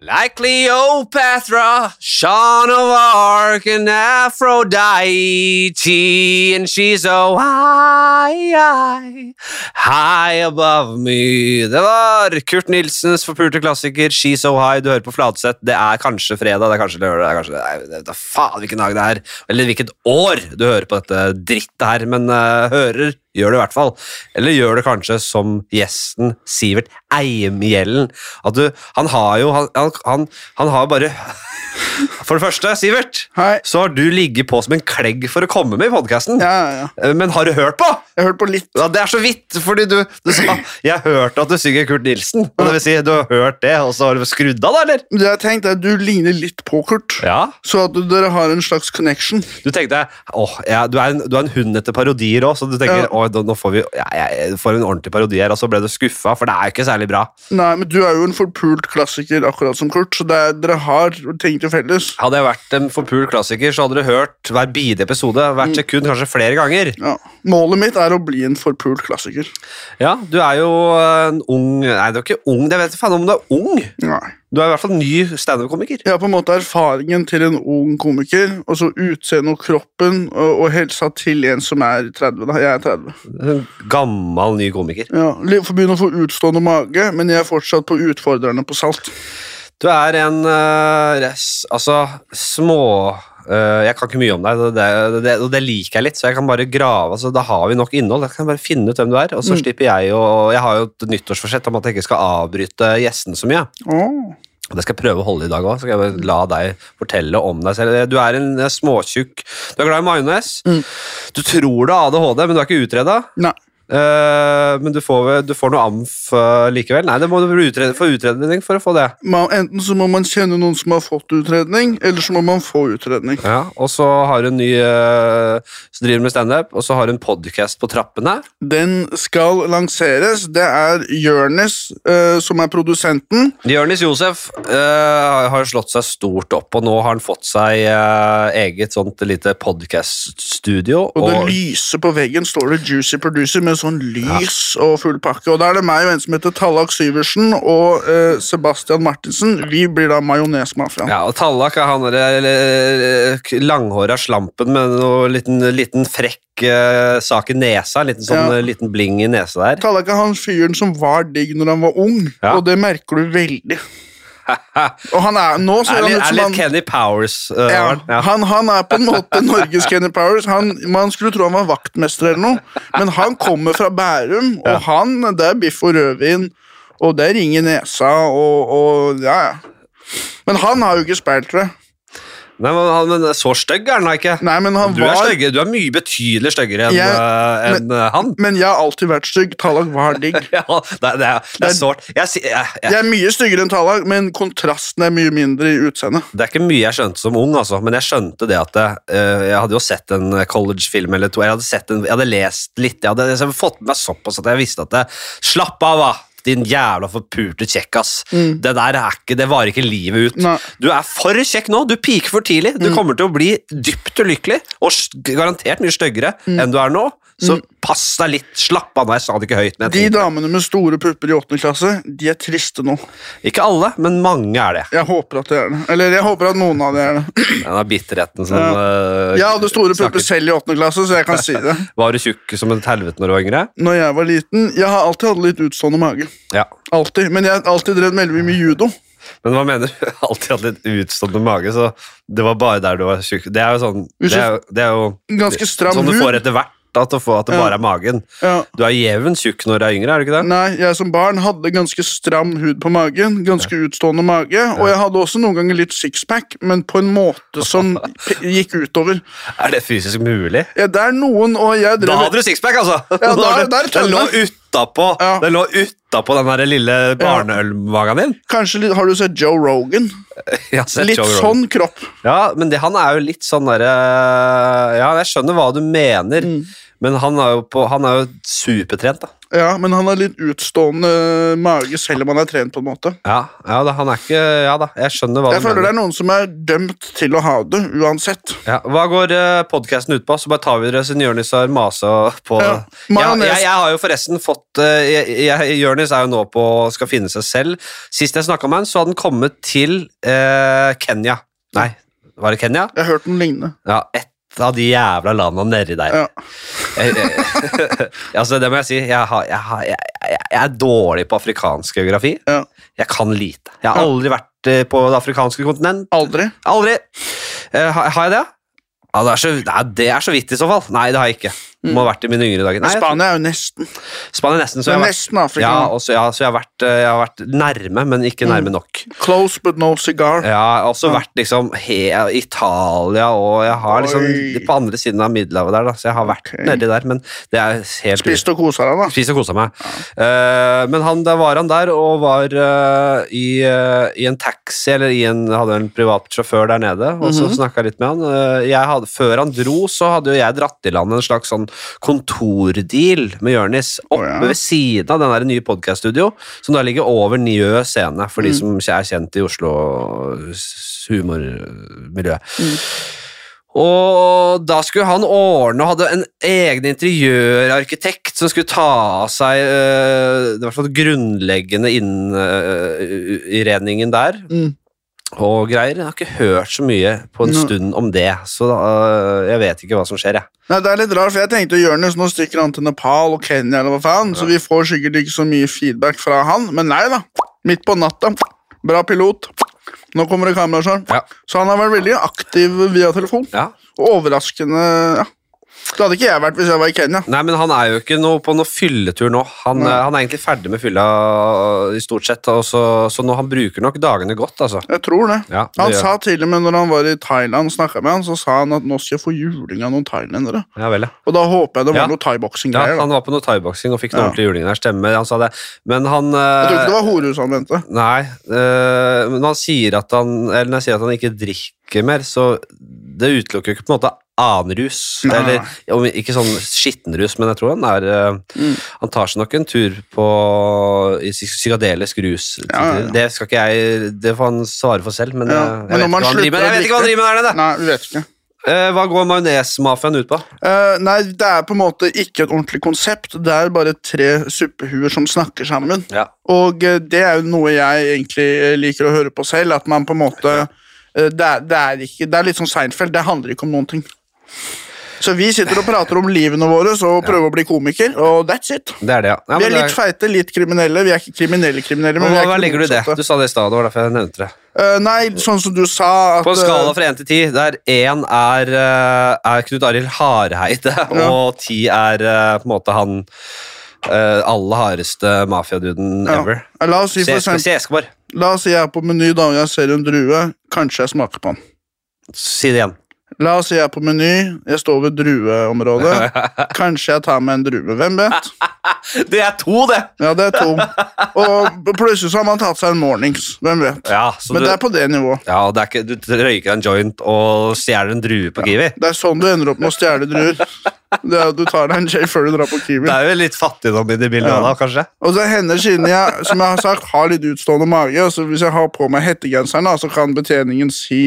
Like Cleopatra, Sean of Arc, and Aphrodite, and she's so high, high, high above me. Det var Kurt Nilsens forpulte klassiker, She's So High. Du hører på Fladseth. Det er kanskje fredag, det er kanskje lørdag, det er kanskje det er, det er faen hvilken dag det er, eller hvilket år du hører på dette drittet her, men uh, hører gjør det i hvert fall. Eller gjør det kanskje som gjesten Sivert Eimhjellen. At du, han har jo Han, han, han har bare For det første, Sivert, Hei. så har du ligget på som en klegg for å komme med i podkasten. Ja, ja, ja. Men har du hørt på? Jeg har hørt på litt. Ja, Det er så vidt, fordi du, du sa Jeg hørte at du synger Kurt Nilsen. Og det vil si, du har hørt det, og så har du skrudd av, da, eller? Det jeg tenkte at Du ligner litt på Kurt, Ja. så at dere har en slags connection. Du tenkte åh, ja, du, er en, du er en hund etter parodier òg, så du tenker Ja. Nå får vi ja, jeg får en ordentlig parodi her, og så ble du skuffa, for det er jo ikke særlig bra. Nei, men Du er jo en forpult klassiker, akkurat som Kurt, så det er, dere har ting til felles. Hadde jeg vært en forpult klassiker, så hadde du hørt hver bide episode hvert sekund, kanskje flere ganger. Ja. Målet mitt er å bli en forpult klassiker. Ja, du er jo en ung Nei, du er ikke ung, jeg vet ikke faen om du er ung. Nei. Du er i hvert fall ny standup-komiker. Jeg har på en måte erfaringen til en ung komiker, og så utseendet og kroppen og, og helsa til en som er 30. da. Jeg er 30. En gammel, ny komiker. Ja, litt- får begynne å få utstående mage, men jeg er fortsatt på utfordrerne på salt. Du er en uh, res, Altså, små eh, Jeg kan ikke mye om deg, og det, det, det liker jeg litt, så jeg kan bare grave altså, Da har vi nok innhold. Jeg kan bare finne ut hvem du er, og så Mm. slipper jeg å Jeg har jo et nyttårsforsett om at jeg ikke skal avbryte gjestene så mye. Og Det skal jeg prøve å holde i dag òg. Så skal jeg bare la deg fortelle om deg selv. Du er en eh, småtjukk Du er glad i majones. Mm. Du tror du har ADHD, men du er ikke utreda. Nei. men du får, du får noe amf eh, likevel? Nei, det må du utrede, få utredning for å få det. Man, enten så må man kjenne noen som har fått utredning, eller så må man få utredning. Ja, Og så har du en ny Så som driver med standup, og så har du en podkast på trappene. Den skal lanseres. Det er Jørnis eh, som er produsenten. Jørnis Josef eh, har slått seg stort opp, og nå har han fått seg eh, eget sånt lite podkaststudio. Og det lyser på veggen står det Juicy Producer med sånn lys og full pakke. Og da er det meg og en som heter Tallak Syversen og eh, Sebastian Martinsen. Vi blir da Majonesmafiaen. Ja, og Tallak er han derre langhåra slampen med noe liten, liten frekk eh, sak i nesa. En liten, sånn, Ja. eh, liten bling i nesa der. Tallak er han fyren som var digg når han var ung, Ja. og det merker du veldig. Og han er nå så Er litt, er litt han Kenny Powers. Uh, ja, han. ja. han, han er på en måte Norges Kenny Powers. Han, man skulle tro han var vaktmester eller noe, men han kommer fra Bærum, og han, det er biff og rødvin, og det er ring i nesa, og, og ja, ja. Men han har jo ikke speil, tror jeg. Nei, men, han- men så stygg er han da ikke. Nei, men han Du er, var stygge, du er mye betydelig styggere enn Jeg- eh, en, eh, han. Men jeg har alltid vært stygg. Tallak var digg. Ja, det, er- det, er, det er sårt. Jeg, jeg, jeg, Jeg er mye styggere enn Tallak, men kontrasten er mye mindre i utseendet. det er ikke mye jeg skjønte som ung, altså, men jeg skjønte det at uh, Jeg hadde jo sett en college-film eller to. Jeg hadde, sett en, jeg hadde lest litt. Jeg hadde, hadde fått med meg såpass at jeg visste at det, Slapp av, da! Din jævla forpurte kjekkas. Det der er ikke, det varer ikke livet ut. Nei. Du er for kjekk nå. Du piker for tidlig. Du kommer til å bli dypt ulykkelig, og garantert mye styggere enn du er nå. Så pass deg litt. Slapp av. Jeg sa det ikke høyt. De damene med store pupper i åttende klasse, de er triste nå. Ikke alle, men mange er det. Jeg håper at det er det. Eller jeg håper at noen av dem er det. Den er bitterheten som Ja. eh, Jeg hadde store pupper selv i åttende klasse, så jeg kan si det. Var du tjukk som et helvete når du var yngre? Når jeg var liten Jeg har alltid hatt litt utstående mage. Ja. Altid. Men jeg har alltid drevet veldig mye med judo. Men hva mener du? Alltid hatt litt utstående mage, så det var bare der du var tjukk. Det er jo sånn Det er jo, det er jo Ganske stram sånn du får etter hvert. At, å få at det bare er magen. Ja. Du er jevn tjukk når du er yngre, er du ikke det? Nei, jeg som barn hadde ganske stram hud på magen, ganske utstående mage, og jeg hadde også noen ganger litt sixpack, men på en måte som gikk utover. Er det fysisk mulig? Ja, det er noen, og jeg Da hadde du sixpack, altså! Ja, der, der, har du- da er det lå utapå Ja. Den lå utapå den der lille barneølmagen din. Kanskje Har du sett Joe Rogan? Sett Litt Joe Rogan. sånn kropp. Ja, men det, han er jo litt sånn derre Ja, jeg skjønner hva du mener. Mm. Men han er jo, på, han er jo supertrent, da. Ja, men han har litt utstående mage selv om han er trent, på en måte. Ja, ja da, han er ikke Ja da, jeg skjønner hva Jeg du føler det er noen som er dømt til å ha det, uansett. Ja, hva går uh, podkasten ut på? Så bare tar vi dere siden Jonis har masa på Ja, jeg, jeg, jeg har jo forresten fått uh, jeg- jeg- Jonis er jo nå på skal finne seg selv. Sist jeg snakka med han, så hadde han kommet til eh, Kenya. Nei, var det Kenya? Jeg har hørt den lignende. Ja, et av de jævla landa nedi der. Ja. Altså, det må jeg si. Jeg, har, jeg, har, jeg, jeg er dårlig på afrikansk geografi. Ja. Jeg kan lite. Jeg har aldri vært eh, på det afrikanske kontinent. Aldri. Aldri. Eh, har, har jeg det? Ja, det, er så, nei, det er så vidt i så fall. Nei, det har jeg ikke. Må ha vært i mine yngre dager. Nei, Spania er jo nesten. Spania nesten. Så jeg er har vært, nesten Afrika. ja, også, ja, så jeg har, vært, eh, jeg har vært nærme, men ikke nærme nok. Close but no cigar. Jeg har også Ja. vært liksom he, Italia, og jeg har liksom Oi. på andre siden av Middelhavet der, da, så jeg har vært okay. nedi der, men det er helt Spist og kosa deg, da. Spist og kosa meg. Eh, men han, da var han der og var uh, i, uh, i en taxi, eller i en, hadde en privat sjåfør der nede, og så Mhm. snakka jeg litt med han. Jeg hadde, før han dro, så hadde jo jeg dratt i land en slags sånn kontordeal med Jørnis oppe oh, ja. ved siden av den der nye podkaststudio, som da ligger over Njø scene, for de som er kjent i Oslo humormiljø. humormiljø. Og da skulle han ordne og hadde en egen interiørarkitekt som skulle ta av seg øh, i hvert fall grunnleggende innredningen der. Mm. Og greier. Jeg har ikke hørt så mye på en Nå. stund om det, så da, jeg vet ikke hva som skjer, jeg. Nei, Det er litt rart, for jeg tenkte Jonis nå stikker han til Nepal og Kenya, eller hva faen, så vi får sikkert ikke så mye feedback fra han, men nei da. Midt på natta. Bra pilot. Nå kommer det kamera sånn. Ja. Så han har vært veldig aktiv via telefon. Ja. Og overraskende ja. Det hadde ikke jeg vært hvis jeg var i Kenya. Nei, men han er jo ikke noe på noe fylletur nå. Han, øh, han er egentlig ferdig med fylla øh, i stort sett, og så, så nå han bruker nok dagene godt, altså. Jeg tror det. Ja, det Han gjør sa til og med når han var i Thailand, snakket med han, så sa han at nå skal jeg få juling av noen thailendere. Ja vel, ja. Og da håper jeg det var Ja. noe thaiboksing-greier. Ja, han var på noe thaiboksing og fikk noe ordentlig juling der. Stemmer, han sa det. Men han Jeg tror ikke det var horehus han mente. Nei, øh, men han sier at han Eller når jeg sier at han ikke drikker mer, så det utelukker jo ikke på en måte annen rus. Eller ikke sånn skittenrus, men jeg tror han er øh, Mm. Han tar seg nok en tur på psykadelisk rus. Ja, ja, ja. Det skal ikke jeg Det får han svare for selv, men, men jeg, når vet man han driver med. jeg vet ikke hva han driver med der nede! Nei, vet ikke. Eh, hva går majonesmafiaen ut på? Uh, nei, det er på en måte ikke et ordentlig konsept. Det er bare tre suppehuer som snakker sammen. Ja. Og eh, det er jo noe jeg egentlig eh, liker å høre på selv, at man på en måte uh, det, er, det, er ikke, det er litt sånn Seinfeld, det handler ikke om noen ting. Så vi sitter og prater om livene våre og prøver å bli komiker, og that's it. Det er det, ja. ja Vi er litt litt feite, litt kriminelle. Vi er ikke kriminelle kriminelle. men vi hva, er hva legger du det? Du sa det i stad, det var derfor jeg nevnte det. Uh, nei, sånn som du sa at På en skala eh, fra 1 til 10, der 1 er, eh, er Knut Arild Hardheide, og 10 er på en måte han uh, aller hardeste mafiaduden ja. ever. La oss si for eksempel. La oss si jeg er på Meny da, og jeg ser en drue. Kanskje jeg smaker på den. Si det igjen. La oss si jeg er på Meny, jeg står ved drueområdet. Kanskje jeg tar med en drue. Hvem vet? Det er to, det! Ja, det er to. Og plutselig så har man tatt seg en mornings. Hvem vet? Ja, så Men du, det er på det nivået. ja, det er ikke, du røyker en joint og stjeler en drue på Kiwi. Det er sånn du ender opp med å stjele druer. Det er Du tar deg en J før du drar på Kiwi. Det er jo litt fattigdom i det bildet Ja. da, kanskje? Og så hender siden jeg som jeg har sagt, har litt utstående mage, så hvis jeg har på meg hettegenseren, så kan betjeningen si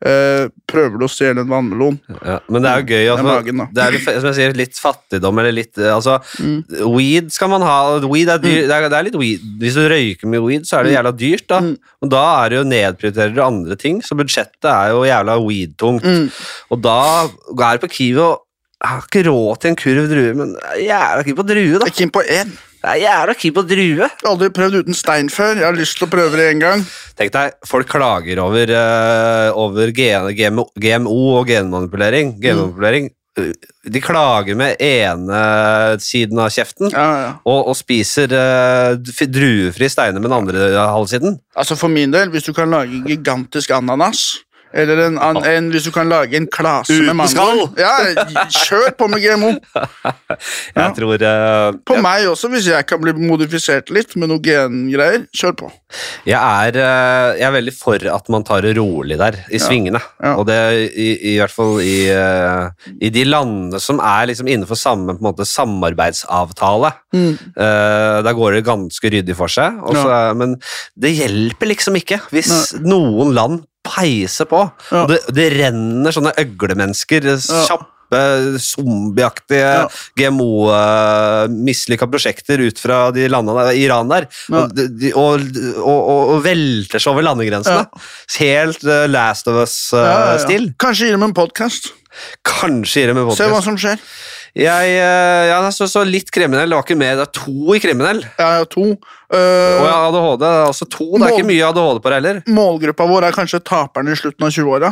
Prøver du å stjele en vannmelon? Ja, men det er jo gøy. Det Altså, magen, det er som jeg sier, litt fattigdom eller litt eh, altså, Mm. Weed skal man ha. Weed er dyr, det, er, det er litt weed. Hvis du røyker mye weed, så er det jævla dyrt. da Mm. Og da er det jo nedprioriterer du andre ting, så budsjettet er jo jævla weed-tungt. Mm. Og da er du på Kiwi og jeg har ikke råd til en kurv drue, men jeg er keen på drue, da. Jeg er keen på én. Jeg er jævla keen på drue. Aldri prøvd uten stein før. Jeg har lyst til å prøve det en gang. Tenk deg, folk klager over, uh, over GMO, GMO og genmanipulering. genmanipulering. Mm. De klager med ene siden av kjeften Ja, ja. og, og spiser uh, druefri steiner med den andre halvsiden. Altså For min del, hvis du kan lage gigantisk ananas Eller en, en, en, hvis du kan lage en klase med mangoer. Ja, kjør på med GMO. Jeg tror uh, På meg også, hvis jeg kan bli modifisert litt med noe gengreier. Kjør på. Jeg er, uh, jeg er veldig for at man tar det rolig der, i svingene. ja. Og det i, i hvert fall i, uh, i de landene som er liksom innenfor samme måte, samarbeidsavtale. Eh, der går det ganske ryddig for seg. og så er- Men det hjelper liksom ikke hvis noen land peiser på. Ja. Det, det renner sånne øglemennesker, kjappe, zombieaktige Ja. GMO-mislykka prosjekter ut fra de landene Iran der, Ja. og, de, og, og, og, velter seg over landegrensene. Helt uh, Last of Ja, ja, ja. Us-stil. Kanskje gir dem en podkast. Kanskje gir en med Se hva som skjer. Jeg eh, ja, så, så litt kriminell. Det var ikke mer, det er to i kriminell. Har to. Uh, og ADHD. det er Altså to, det er ikke mye ADHD på det heller. Målgruppa vår er kanskje taperne i slutten av 20-åra.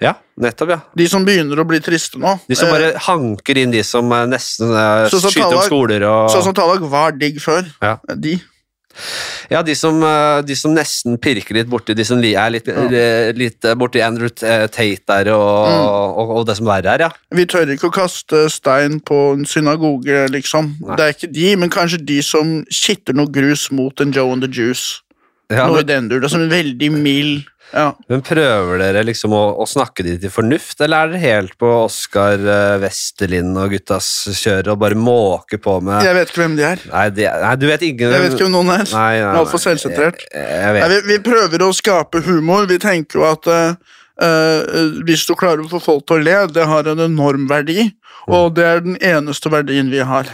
Ja, nettopp, ja. De som begynner å bli triste nå. De som Eh, bare hanker inn de som eh, nesten eh, så, så, skyter opp skoler og Sånn som Tallak var digg før. Ja. De. Ja, de som, eh, de som nesten pirker litt borti de som er litt, eh, litt eh, borti Andrew Tate der og, Mm. og, og det som verre er, ja. Vi tør ikke å kaste stein på en synagoge, liksom. Nei. Det er ikke de, men kanskje de som kitter noe grus mot en Joe and the Juice. ja noe men, i den dur. Det er som en veldig mild ja. men prøver dere liksom å, å snakke de til fornuft, eller er dere helt på Oskar eh, Westerlind og guttas kjør og bare måker på med Jeg vet ikke hvem de er. Nei, de, nei, du vet ingen Jeg vet ikke hvem noen er. Nei, nei, nei. altfor selvsentrert. Vi, vi prøver å skape humor. Vi tenker jo at uh, Uh, hvis du klarer å få folk til å le, det har en enorm verdi, og det er den eneste verdien vi har.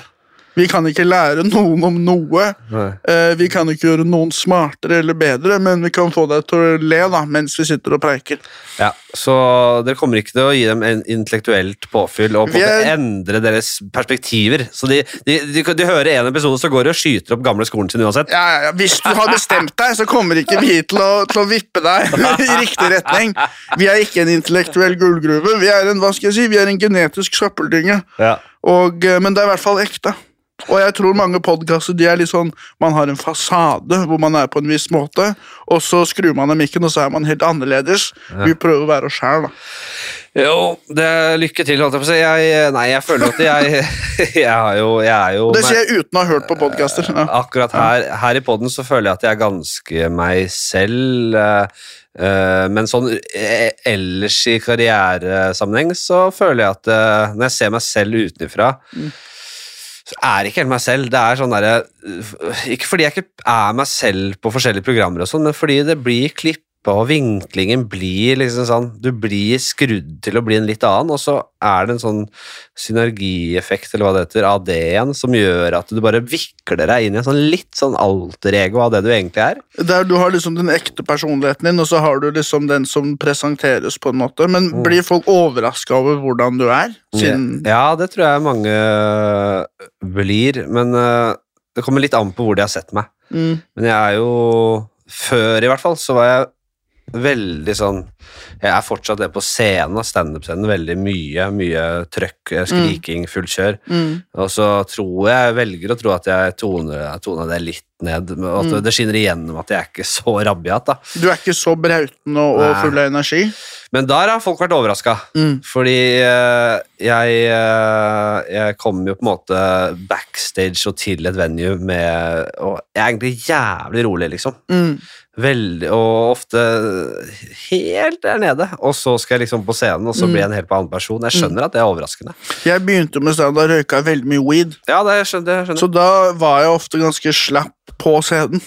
Vi kan ikke lære noen om noe. Eh, vi kan ikke gjøre noen smartere eller bedre, men vi kan få deg til å le da, mens vi sitter og preiker. Ja, så dere kommer ikke til å gi dem en intellektuelt påfyll og på er- endre deres perspektiver. Så de, de, de, de hører en episode, så går de og skyter opp gamle skolen sin uansett. Ja, ja, ja. Hvis du har bestemt deg, så kommer ikke vi til å, til å vippe deg i riktig retning. Vi er ikke en intellektuell gullgruve. Vi er en hva skal jeg si, vi er en genetisk søppeldynge. Ja. Og, eh, men det er i hvert fall ekte. Og jeg tror mange podkaster de er litt sånn Man har en fasade hvor man er på en viss måte, og så skrur man av mikken, og så er man helt annerledes. Vi prøver å være oss sjæl, da. Jo, det er lykke til, holdt jeg på å si. Jeg, nei, jeg føler at jeg Jeg, har jo, jeg er jo Det sier jeg uten å ha hørt på podkaster. Ja. Akkurat her, her i poden så føler jeg at jeg er ganske meg selv. eh, eh, men sånn eh, ellers i karrieresammenheng så føler jeg at eh, når jeg ser meg selv utenfra, så er ikke helt meg selv. Det er sånn derre Ikke fordi jeg ikke er meg selv på forskjellige programmer, og sånn, men fordi det blir klippa, og vinklingen blir liksom sånn Du blir skrudd til å bli en litt annen, og så er det en sånn synergieffekt, eller hva det heter, av det igjen, som gjør at du bare vikler deg inn i en sånn litt sånn alter-ego av det du egentlig er. Der du har liksom den ekte personligheten din, og så har du liksom den som presenteres, på en måte. Men blir folk overraska over hvordan du er? Siden Ja, det tror jeg mange blir, men eh, det kommer litt an på hvor de har sett meg. mm, Men jeg er jo Før, i hvert fall, så var jeg veldig sånn Jeg er fortsatt det på scenen, standup-scenen, veldig mye. Mye trøkk, eh, skriking, fullt kjør. mm, Og så tror jeg, jeg velger å tro at jeg toner, toner det litt ned. At Mm. det skinner igjennom at jeg er ikke så rabiat, da. Du er ikke så brautende og, og full av energi? Men der har folk vært overraska. Mm. Fordi eh, jeg, eh, jeg kom jo på en måte backstage og til et venue med Og jeg er egentlig jævlig rolig, liksom. Mm. Veldig, og ofte helt der nede. Og så skal jeg liksom på scenen, og så blir jeg en helt annen person. Jeg skjønner at det er overraskende. Jeg begynte med standup da røyka veldig mye weed. Ja, det skjønner det skjønner. Så da var jeg ofte ganske slapp på scenen.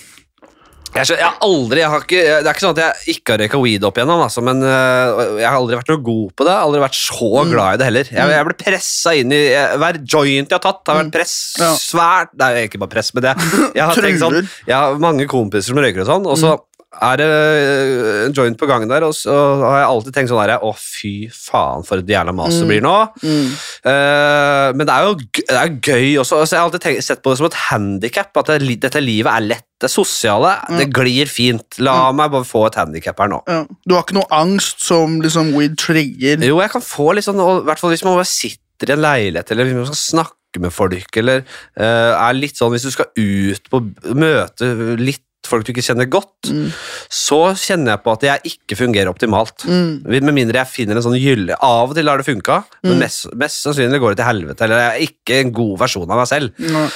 Jeg, skjønner, jeg har aldri, jeg har ikke, det er ikke sånn at jeg ikke har røyka weed opp igjennom, altså, men øh, jeg har aldri vært noe god på det. Aldri vært så Mm. glad i det heller. Jeg, jeg ble pressa inn i jeg, Hver joint jeg har tatt, har vært press. Mm. Svært Nei, ikke bare press, men det. Jeg har tenkt sånn Mm. Jeg har mange kompiser som røyker og sånn, og så er det øh, en joint på gangen der, og så har jeg alltid tenkt sånn her Å, fy faen, for et jævla mas det blir nå. Mm. Uh, men det er jo det er gøy også. Altså, jeg har alltid tenkt, sett på det som et handikap. At det, dette livet er lett. Det sosiale det glir fint. La meg bare få et handikap her nå. Ja. Du har ikke noe angst som liksom weed trigger? Jo, jeg kan få litt sånn, i hvert fall hvis man bare sitter i en leilighet, eller hvis man skal snakke med folk, eller uh, er litt sånn hvis du skal ut på møte litt folk du ikke kjenner godt, Mm. så kjenner jeg på at jeg ikke fungerer optimalt. Mm. Med mindre jeg finner en sånn gylle Av og til har det funka, men Mm. mest, mest sannsynlig går det til helvete. Eller jeg er ikke en god versjon av meg selv. Nei.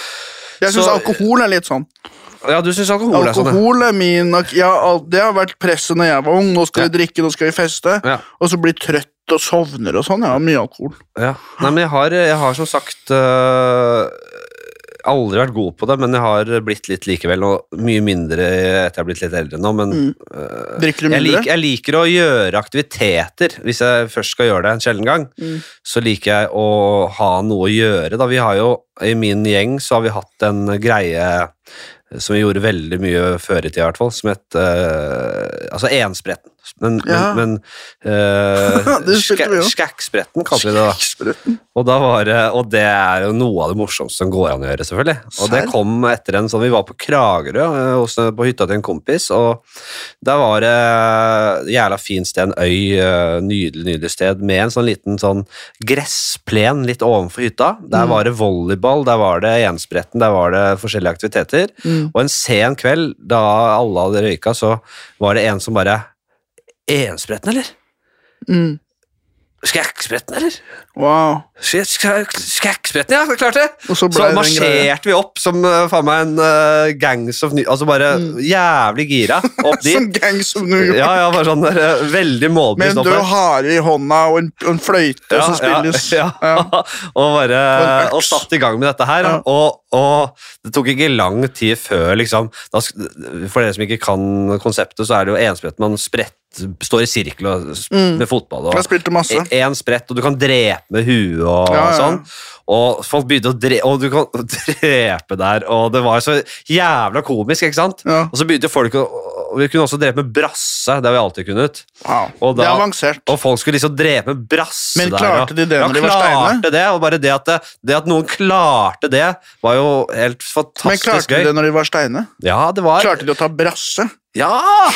Jeg syns alkohol er litt sånn. Ja, du syns alkohol, er sånn? ja. Alkohol er min ja, Det har vært presset når jeg var ung. Nå skal Ja. vi drikke, nå skal vi feste. Og så blir trøtt og sovner og sånn. Jeg har mye alkohol. Ja. Nei, men jeg har, jeg har som sagt øh, aldri vært god på det, men jeg har blitt litt likevel, og mye mindre etter jeg har blitt litt eldre nå. Men Mm. Drikker du jeg, lik, jeg liker å gjøre aktiviteter. Hvis jeg først skal gjøre det en sjelden gang, Mm. så liker jeg å ha noe å gjøre. Da. Vi har jo, I min gjeng så har vi hatt en greie som vi gjorde veldig mye før i tida, i hvert fall, som het uh, altså enspretten. Men, Ja. men, men uh, Skækkspretten kaller vi det da. Og, da var og det er jo noe av det morsomste som går an å gjøre, selvfølgelig. Og det kom etter en sånn Vi var på Kragerø, eh, på hytta til en kompis, og der var det jævla fint sted, en øy, eh, nydelig, nydelig sted, med en sånn liten sånn gressplen litt ovenfor hytta. Der Mm. var det volleyball, der var det enspretten, der var det forskjellige aktiviteter. Mm. Og en sen kveld, da alle hadde røyka, så var det en som bare Enspretten, eller? Mm. Skækkspretten, eller? Wow. Skæ- skæ- ja, klart det! Og så Så en marsjerte vi opp som uh, faen meg en uh, gangs of New Altså bare Mm. jævlig gira opp Som dit. gangs of New York. Ja, ja, bare sånn der, uh, veldig Med målbevisst en opp død hare i hånda og en, en fløyte som spilles. Ja, ja. og bare Og og satt i gang med dette her. Ja. Og, og det tok ikke lang tid før, liksom da, For dere som ikke kan konseptet, så er det jo enspretten man sprett, står i sirkel og, Mm. med fotball. Og, Jeg spilte masse. Én sprett, og du kan drepe med huet og Ja, ja. sånn. Og folk begynte å drepe, og du kan drepe der, og det var så jævla komisk, ikke sant? Ja. Og så begynte folk å og Vi kunne også drepe med brasse, det har vi alltid kunnet. Wow. Og det er avansert. Og folk skulle liksom drepe med brasse Men der. klarte og- de det når de var steine? klarte det, og bare det at, det, det at noen klarte det, var jo helt fantastisk gøy. Men klarte de det når de var steine? Ja, det var Klarte de å ta brasse? Ja!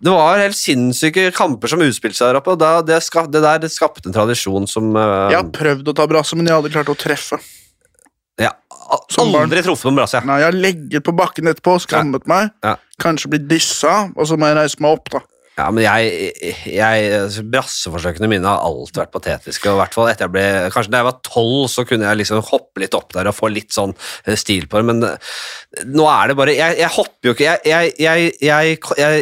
Det var helt sinnssyke kamper som utspilte seg der oppe, og da, det, skap, det der det skapte en tradisjon som uh, Jeg har prøvd å ta brasse, men jeg har aldri klart å treffe. ja, aldri truffet på en brasse. Nei, Jeg har legget på bakken etterpå, skammet meg, Ja. kanskje blitt dissa, og så må jeg reise meg opp, da. Ja, men jeg, jeg Brasseforsøkene mine har alltid vært patetiske. og hvert fall etter jeg ble, Kanskje da jeg var tolv, så kunne jeg liksom hoppe litt opp der og få litt sånn eh, stil på det, men eh, nå er det bare Jeg, jeg hopper jo ikke jeg, jeg, jeg,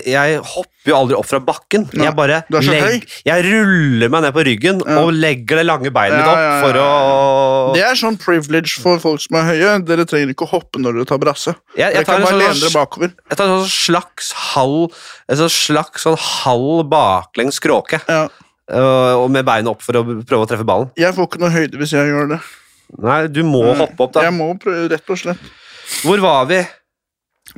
jeg, jeg jo aldri opp fra bakken. Jeg bare høy. Jeg ruller meg ned på ryggen Ja. og legger det lange beinet mitt opp for å Det er sånn privilege for folk som er høye. Dere trenger ikke å hoppe når dere tar brasse. jeg, jeg, tar bare sånn, lene dere bakover. jeg tar en sånn slags halv En sånn slags sånn halv baklengs kråke. Ja. øh, og med beinet opp for å prøve å treffe ballen. Jeg får ikke noe høyde hvis jeg gjør det. Nei, du må Nei, hoppe opp, da. Jeg må prøve, rett og slett. Hvor var vi?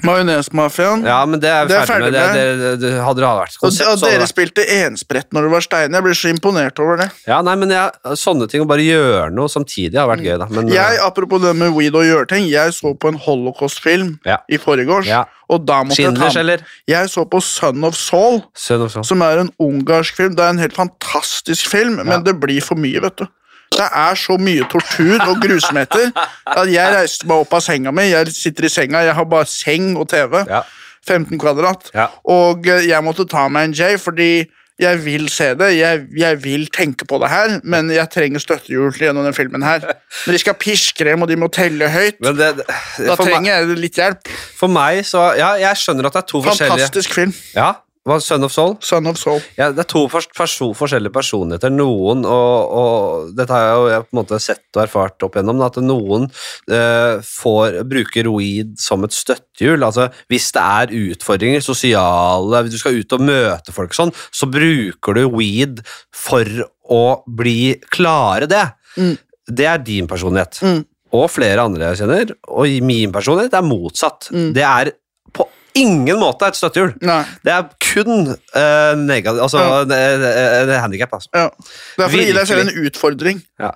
Majonesmafiaen. Ja, men det er vi er ferdig med. Det, det, det, hadde det vært konsept, og dere spilte ensprett når det var stein. Jeg blir så imponert over det. Ja, nei, men jeg, sånne ting, å bare gjøre noe samtidig, har vært gøy, da. Men, Jeg, apropos det med weed og gjøre ting, jeg så på en holocaust-film Ja. i forgårs, Ja. og da måtte jeg Schindlers, ta eller? Jeg så på Son of Soul, Son of Soul, som er en ungarsk film. Det er en helt fantastisk film, Ja. men det blir for mye, vet du. Det er så mye tortur og grusomheter at jeg reiste meg opp av senga mi. Jeg sitter i senga, jeg har bare seng og TV. Ja. 15 kvadrat. Ja. Og jeg måtte ta meg en J, fordi jeg vil se det. Jeg, jeg vil tenke på det her, men jeg trenger støttehjul gjennom den filmen her. Når de skal piske dem, og de må telle høyt, Men det, det, da trenger meg, jeg litt hjelp. for meg så Ja, jeg skjønner at det er to forskjellige Fantastisk film. Ja, hva, Son of Soul? Son of Soul. Ja, det er to pers perso forskjellige personligheter. Noen, og, og dette har jeg jo jeg på en måte sett og erfart opp igjennom, at noen eh, får, bruker weed som et støttehjul. Altså, hvis det er utfordringer, sosiale, hvis du skal ut og møte folk sånn, så bruker du weed for å bli klare det. Mm. Det er din personlighet. Mm. Og flere andre jeg kjenner. Og min personlighet er motsatt. Mm. Det er ingen måte et støttehjul. Nei. Det er kun uh, negativt Altså Ja. det er- det er- det er handikap, altså. Ja. Det er for å gi deg selv en utfordring. Ja.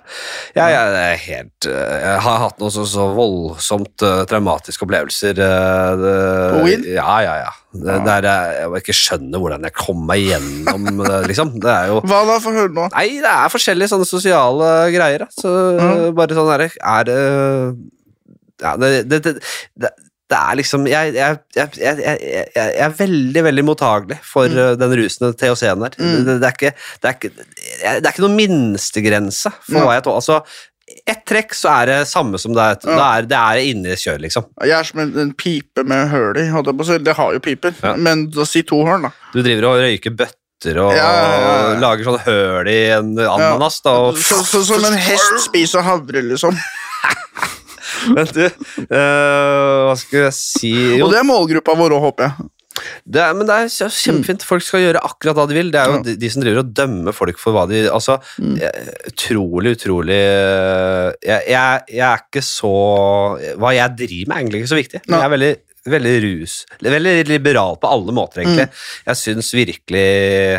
Jeg, er helt, eh, jeg har hatt noen så, så voldsomt uh, traumatiske opplevelser. Uh, det, På weed? Ja, ja, ja. Det, Ja. Der jeg, jeg ikke skjønner hvordan jeg kom meg gjennom liksom. Det er jo Hva da? Få høre nå. Nei, det er forskjellige sånne sosiale greier. Så mm. bare sånn er det Er det ja, det, det, det, det er liksom Jeg, jeg, jeg, jeg, er veldig veldig mottagelig for Mm. eh, den rusen THC-en der. Det, det, er ikke, det, er ikke, det er ikke noen minstegrense for hva jeg tåler. Altså, ett trekk, så er det samme som det er. Ja. Det er, det er inne i kjør, liksom. Jeg er som en, en pipe med høl i. Det har jo piper, Ja. men da si to horn, da. Du driver og røyker bøtter og, ja. lager sånn høl i en ananas, da. Og, Så, så, som en hest spiser havre, liksom. Men du, uh, hva skal jeg si Jo, Og det er målgruppa vår òg, håper jeg. det er, men det er kjempefint. Folk skal gjøre akkurat hva de vil. Det er jo de, de som driver og dømmer folk for hva de Altså, Mm. utrolig, utrolig eh, jeg, jeg, jeg er ikke så Hva jeg driver med, er egentlig ikke så viktig. Nei. Jeg er veldig Veldig rus. Veldig liberal på alle måter, egentlig. Mm. Jeg syns virkelig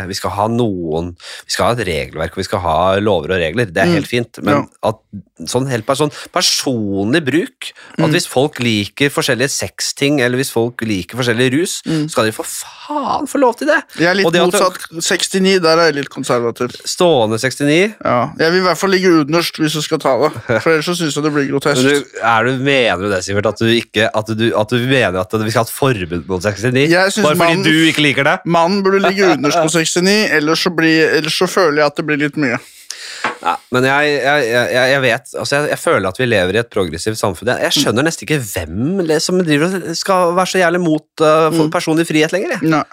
vi skal ha noen Vi skal ha et regelverk, og vi skal ha lover og regler. Det er Mm. helt fint. Men at sånn helt person, personlig bruk Mm. At hvis folk liker forskjellige sexting, eller hvis folk liker forskjellig rus, Mm. skal de for faen få lov til det! Jeg er litt det at- motsatt. 69, der er jeg litt konservativ. Stående 69 Ja, Jeg vil i hvert fall ligge underst hvis jeg skal ta det. For ellers så syns jeg det blir grotesk. du, er du, Mener du det, Sivert? At du, ikke, at, du, at du mener at vi skal ha et forbud mot 69? Bare fordi mannen- du ikke liker det? Mannen burde ligge underst på 69, ellers så, blir, ellers så føler jeg at det blir litt mye. Ja, men jeg, jeg, jeg, jeg vet altså jeg, føler at vi lever i et progressivt samfunn. Jeg, jeg skjønner nesten ikke hvem som driver, skal være så jævlig mot uh, Mm. personlig frihet lenger. Jeg. Nei.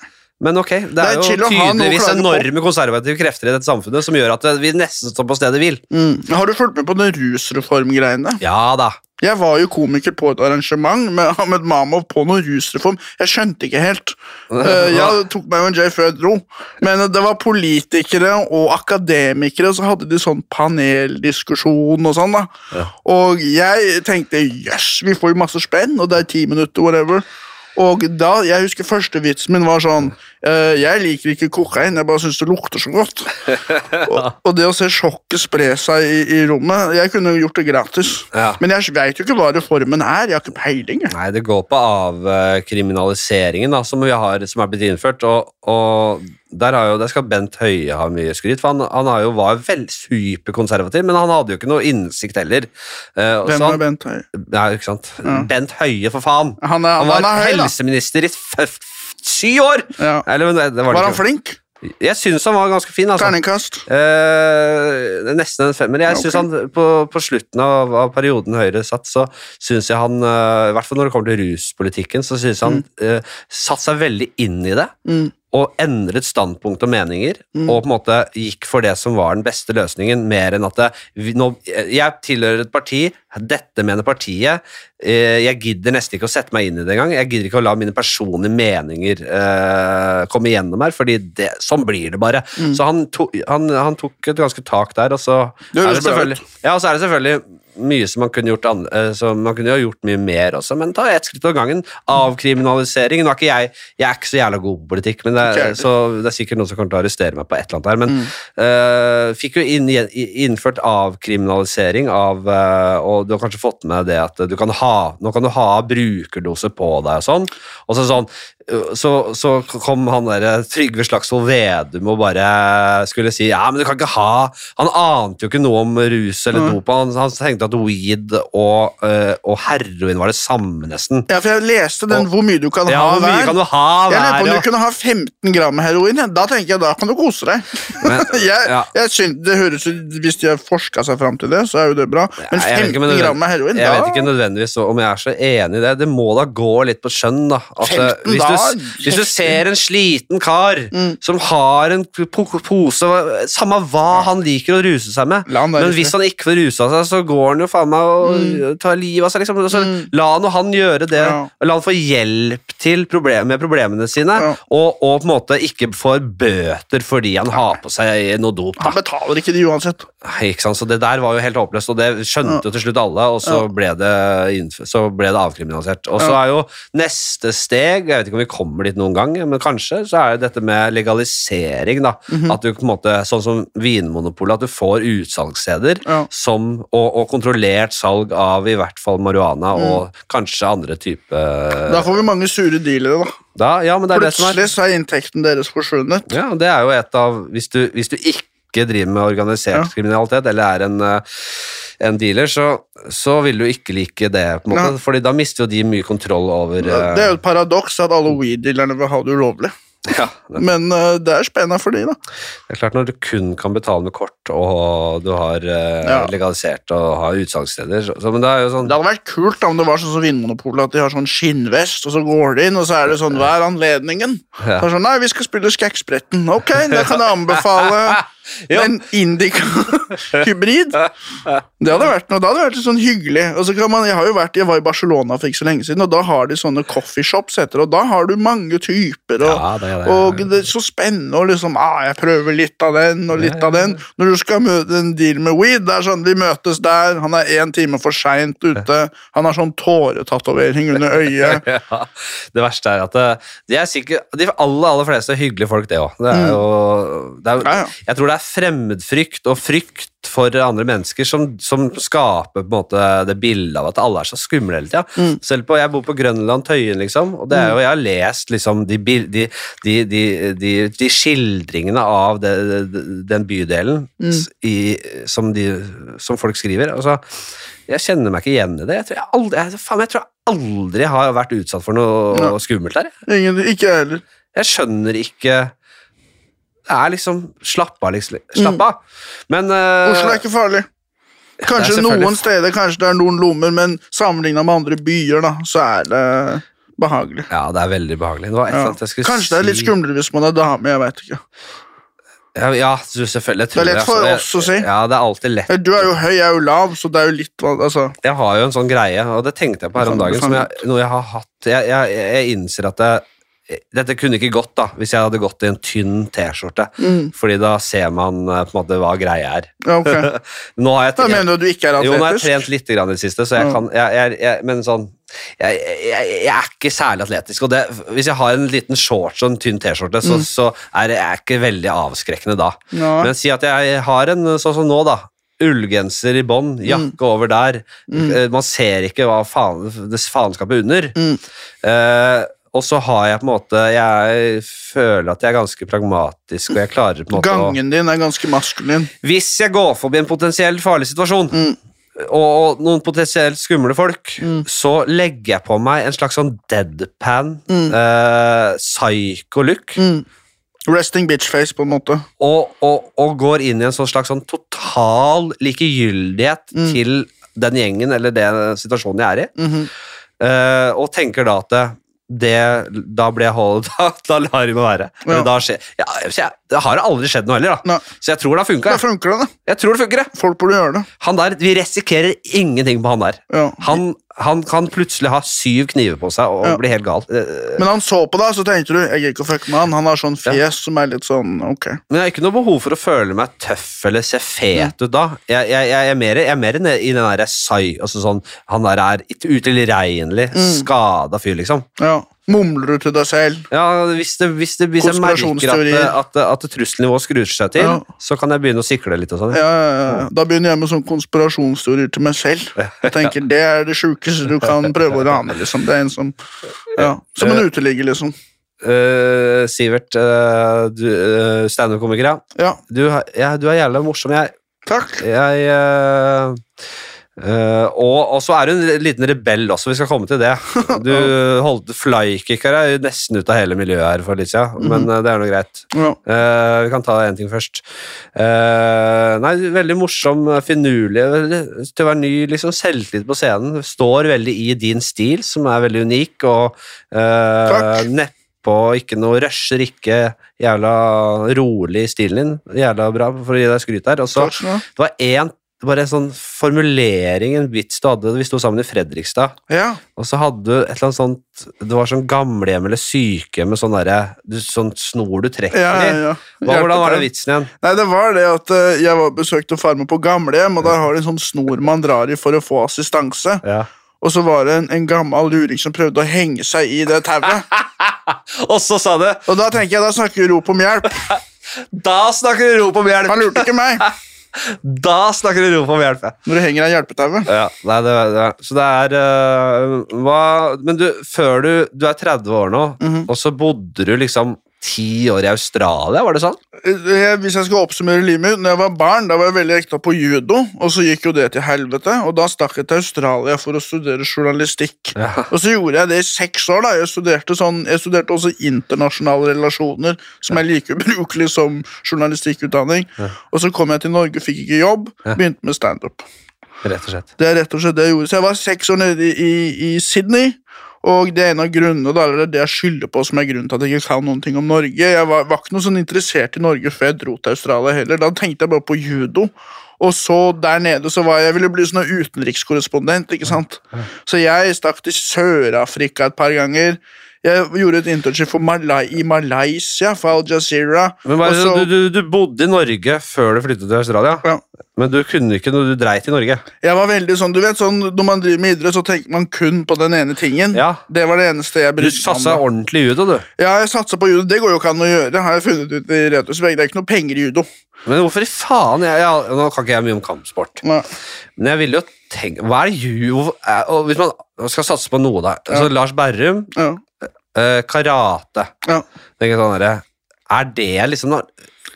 Men ok, det er, er jo tydeligvis enorme konservative krefter i dette samfunnet som gjør at vi nesten står på stedet hvil. Mm. Har du fulgt med på den rusreformgreiene? Ja da. Jeg var jo komiker på et arrangement med Ahmed Mamov på noen rusreform. Jeg skjønte ikke helt. Eh, jeg tok meg jo en J før jeg dro. Men det var politikere og akademikere, så hadde de sånn paneldiskusjon og sånn. da. Og jeg tenkte jøss, vi får jo masse spenn, og det er ti minutter, whatever. Og da, jeg husker første vitsen min var sånn eh, Jeg liker ikke kokain, jeg bare syns det lukter så godt. og, og det å se sjokket spre seg i, i rommet Jeg kunne gjort det gratis. Ja. Men jeg veit jo ikke hva reformen er. Jeg har ikke peiling. Nei, det går på avkriminaliseringen da, som, har, som er blitt innført. Og, og der, har jo, der skal Bent Høie ha mye skryt, for han, han har jo, var vel superkonservativ, men han hadde jo ikke noe innsikt heller. Uh, Hvem er Bent Høie? Ja, ikke sant? Ja. Bent Høie, for faen! Han er, Han han var er høy, helseminister i syv år! Ja. Eller, det, det var, Var han flink? Jeg syns han var ganske fin. altså. Terningkast? Eh, nesten en femmer. Jeg synes han På, på slutten av, av perioden Høyre satt, så syns jeg han eh, I hvert fall når det kommer til ruspolitikken, så syns han eh, satte seg veldig inn i det. Mm. Og endret standpunkt og meninger, Mm. og på en måte gikk for det som var den beste løsningen, mer enn at det, nå, Jeg tilhører et parti, dette mener partiet. eh, jeg gidder nesten ikke å sette meg inn i det engang. Jeg gidder ikke å la mine personlige meninger eh, komme igjennom her, fordi det, sånn blir det bare. Mm. Så han, to, han, han tok et ganske tak der, og så Det er det selvfølgelig, ja, så er det selvfølgelig mye som man kunne gjort eh, så man kunne jo gjort mye mer også, men ta ett skritt av gangen. Avkriminalisering Nå er ikke jeg Jeg er ikke så jævla god på politikk, men det er, så det er sikkert noen som kommer til å arrestere meg på et eller annet her, men Mm. uh, fikk jo inn, innført avkriminalisering av uh, Og du har kanskje fått med det at du kan ha Nå kan du ha brukerdose på deg og sånn, og så sånn så, så kom han der Trygve Slagsvold Vedum og bare skulle si Ja, men du kan ikke ha Han ante jo ikke noe om rus eller mm. dop. Han, han tenkte at weed og, uh, og heroin var det samme, nesten. Ja, for jeg leste den Og- hvor mye du kan Ja, ha hver. kan du ha Jeg lurer på om du kunne ha 15 gram heroin. Da tenker jeg, da kan du kose deg. Men- jeg, ja. jeg synes, det høres ut, Hvis de har forska seg fram til det, så er jo det bra. Men Nei, jeg vet ikke 15 gram med heroin, Jeg da vet ikke nødvendigvis om jeg er så enig i det. Det må da gå litt på skjønn, da. At, eh, 15 hvis, da, du, hvis du ser en sliten kar Mm. som har en pose Samme hva han liker å ruse seg med, men hvis han ikke får rusa seg, så går han jo faen meg og tar livet av seg. Liksom. Så Mm. La nå han gjøre det. Ja. La han få hjelp til problem med problemene sine, Ja. og, og på en måte ikke får bøter fordi han har på seg noe dop. da Han betaler ikke det uansett. Nei, ikke sant? Så det der var jo helt håpløst, og det skjønte jo til slutt alle, og så Ja. ble det, så ble det avkriminalisert. Og så Ja. er jo neste steg, jeg vet ikke om vi kommer dit noen gang, men kanskje, så er jo dette med legalisering, da. Mhm. At du på en måte, sånn som Vinmonopolet, at du får utsalgssteder Ja. som, og, og kontrollert salg av i hvert fall marihuana, Mm. og kanskje andre type Da får vi mange sure dealere, da. da, Ja, men det er det som er Plutselig så er inntekten deres forsvunnet. ja, det er jo et av Hvis du, hvis du ikke driver med organisert Ja. kriminalitet, eller er en, eh, en dealer, så, så vil du ikke like det, på en måte, Ja. Fordi da mister jo de mye kontroll over Det er jo et paradoks at alle weed-dealerne vil ha det ulovlig. ja, det, Men uh, det er spennende for de, da. det er klart Når du kun kan betale med kort, og du har uh, Ja. legalisert og har utsalgssteder så, Men det er jo sånn Det hadde vært kult om det var sånn som Vinmonopolet, at de har sånn skinnvest, og så går de inn, og så er det sånn Hva er anledningen? Ja. Så det sånn, Nei, vi skal spille Skækkspretten. Ok, da kan jeg anbefale Ja. en Indica-hybrid. Det hadde vært noe, da hadde vært sånn hyggelig. Og så kan man, Jeg har jo vært, jeg var i Barcelona for ikke så lenge siden, og da har de sånne coffeeshops, heter det, og da har du mange typer. Og, Ja, det det. og det er så spennende og liksom, ah, jeg prøver litt av den og litt Ja, av den. Når du skal møte en deal med weed, det er sånn, vi møtes der, han er en time for sent ute, han har sånn tåretatovering under øyet. det verste er at det, de er sikkert De aller, aller fleste er hyggelige folk, det òg. Det er jo det er, Mm. Jeg tror det er fremmedfrykt og frykt for andre mennesker som, som skaper måte det bildet av at alle er så skumle hele tida. Mm. Selv på, jeg bor på Grønland, Tøyen, liksom, og det er jo, jeg har lest liksom de, de, de, de, de, de skildringene av det, det, den bydelen Mm. i, som, de, som folk skriver. Altså, jeg kjenner meg ikke igjen i det. Jeg tror jeg aldri, jeg, faen, jeg tror aldri har vært utsatt for noe Ja. skummelt der. Ingen, ikke heller. Jeg skjønner ikke Det er liksom Slapp av, liksom. Slapp av. Men uh, Oslo er ikke farlig. Kanskje noen steder, kanskje det er noen lommer, men sammenlignet med andre byer, da, så er det behagelig. Ja, det er veldig behagelig. Det var Ja. Kanskje det er litt skumlere hvis man er dame, jeg vet ikke. Ja, ja selvfølgelig. Det er lett for altså. oss å si. Ja, det er alltid lett. Du er jo høy, jeg er jo lav, så det er jo litt altså, Jeg har jo en sånn greie, og det tenkte jeg på her om Sånn, dagen, sånn. som jeg, noe jeg har hatt Jeg, jeg, jeg innser at det, dette kunne ikke gått da, hvis jeg hadde gått i en tynn T-skjorte, mm, fordi da ser man eh, på en måte hva greia er. ja, ok. Nå har jeg, Da mener du at du ikke er atletisk? Jo, nå har jeg trent litt grann i det siste, så jeg mm. kan jeg, jeg, Men sånn jeg, er ikke særlig atletisk. Og det, hvis jeg har en liten shorts og en tynn T-skjorte, så, Mm. så er det er ikke veldig avskrekkende da. Ja. Men si at jeg har en sånn som nå, da. Ullgenser i bånn, jakke over der. Mm. Eh, Man ser ikke hva faen, det faenskapet under. Mm. Eh, og så har jeg på en måte Jeg føler at jeg er ganske pragmatisk, og jeg klarer på en måte Gangen din er ganske maskulin. hvis jeg går forbi en potensielt farlig situasjon, Mm. og, og noen potensielt skumle folk, Mm. så legger jeg på meg en slags sånn deadpan, Mm. eh, psycho-look, Mm. Resting bitch-face, på en måte. og, og, og går inn i en sånn slags sånn total likegyldighet Mm. til den gjengen eller den situasjonen jeg er i, -hmm. eh, og tenker da at det, da blir jeg holdt, da, da lar vi meg være. Ja. Da skje, ja, jeg, det har aldri skjedd noe heller, da. Nei. Så jeg tror det har funka. Da. Jeg tror det funker, jeg. Folk burde gjøre det. Han der, Vi risikerer ingenting på han der. Ja. Han, han kan plutselig ha syv kniver på seg og Ja. bli helt gal. Eh, Men han så på deg, så tenkte du jeg gidder ikke å fucke med han. Han har sånn fjes som er litt sånn ok. Men jeg har ikke noe behov for å føle meg tøff eller se fet ut da. Jeg, jeg, jeg, er, mer, jeg er mer i den derre sai altså sånn, Han der er utilregnelig, Mm. skada fyr, liksom. Ja. Mumler du til deg selv? Ja, Hvis, det, hvis, det, hvis jeg merker at, at, at trusselnivået skrur seg til, Ja. så kan jeg begynne å sikle litt og sånn. Ja, ja, ja. Da begynner jeg med sånn konspirasjonsteorier til meg selv. Jeg tenker Det er det sjukeste du kan prøve å rane. liksom. Det er en som ja, Som en uteligger, liksom. Uh, Sivert, uh, uh, standup-komiker, ja. Ja, Du, ja. Du er jævla morsom. Jeg, takk. Jeg eh, eh, og, og så er du en liten rebell også, vi skal komme til det. Du holdt flykicker deg nesten ut av hele miljøet her for litt siden, men uh, det er nå greit. Ja. Eh, vi kan ta én ting først. Nei, Veldig morsom, finurlig, til å være ny, liksom selvtillit på scenen. Står veldig i din stil, som er veldig unik, og uh, neppe nedpå, ikke noe rusher, ikke jævla rolig i stilen din. Jævla bra, for å gi deg skryt her. Og så det var én bare en sånn formulering, en vits du hadde Vi sto sammen i Fredrikstad, Ja. og så hadde du et eller annet sånt Det var sånn gamlehjem eller sykehjem med sånn derre Sånn snor du trekker Ja, ja, i. Hvordan var det vitsen igjen? Nei, det var det at eh, jeg var besøkte farmor på gamlehjem, og der har de en sånn snor man drar i for å få assistanse. Ja. Og så var det en, en gammel luring som prøvde å henge seg i det tauet. Og så sa du Og da tenker jeg, da snakker vi rop om hjelp. Da snakker du rop om hjelp! Han lurte ikke meg Da snakker du rop om hjelp! når du henger av hjelpetauet. Ja, nei, det, det, så det er uh, hva, Men du, før du Du er 30 år nå, Mhm. og så bodde du liksom ti år i Australia, var det sånn? Jeg, hvis jeg skal oppsummere livet mitt Når jeg var barn, da var jeg veldig ekta på judo, og så gikk jo det til helvete. Og da stakk jeg til Australia for å studere journalistikk. Ja. Og så gjorde jeg det i seks år. da Jeg studerte, sånn, jeg studerte også internasjonale relasjoner, som er like ubrukelig som journalistikkutdanning. Og så kom jeg til Norge, fikk ikke jobb, Ja. begynte med standup. Rett og slett. Det er rett og slett det jeg gjorde. Så jeg var seks år nede i, i, i Sydney. Og det er en av grunnene, eller det jeg skylder på som er grunnen til at jeg ikke kan noen ting om Norge. Jeg var, var ikke noe sånn interessert i Norge før jeg dro til Australia heller. Da tenkte jeg bare på judo. Og så der nede så var jeg, jeg ville bli sånn utenrikskorrespondent. ikke sant? Så jeg stakk til Sør-Afrika et par ganger. Jeg gjorde et internship Malai, i Malaysia, for Al Jazeera. Men bare, så- du, du, du bodde i Norge før du flyttet til Australia, Ja. men du kunne ikke når du dreit i Norge. Jeg var veldig sånn, du vet sånn, Når man driver med idrett, så tenker man kun på den ene tingen. Ja. Det var det eneste jeg Du brydde meg om. satsa ordentlig i judo, du. Ja, jeg satsa på judo. Det går jo ikke an å gjøre. har jeg funnet ut i retrospekt. Det er ikke noe penger i judo. Men hvorfor i faen? Jeg, jeg, nå kan ikke jeg mye om kampsport, Nei. men jeg ville jo tenke Hva er judo og Hvis man skal satse på noe, da altså Lars Berrum, Ja. Eh, karate Ja. jeg sånn Er det liksom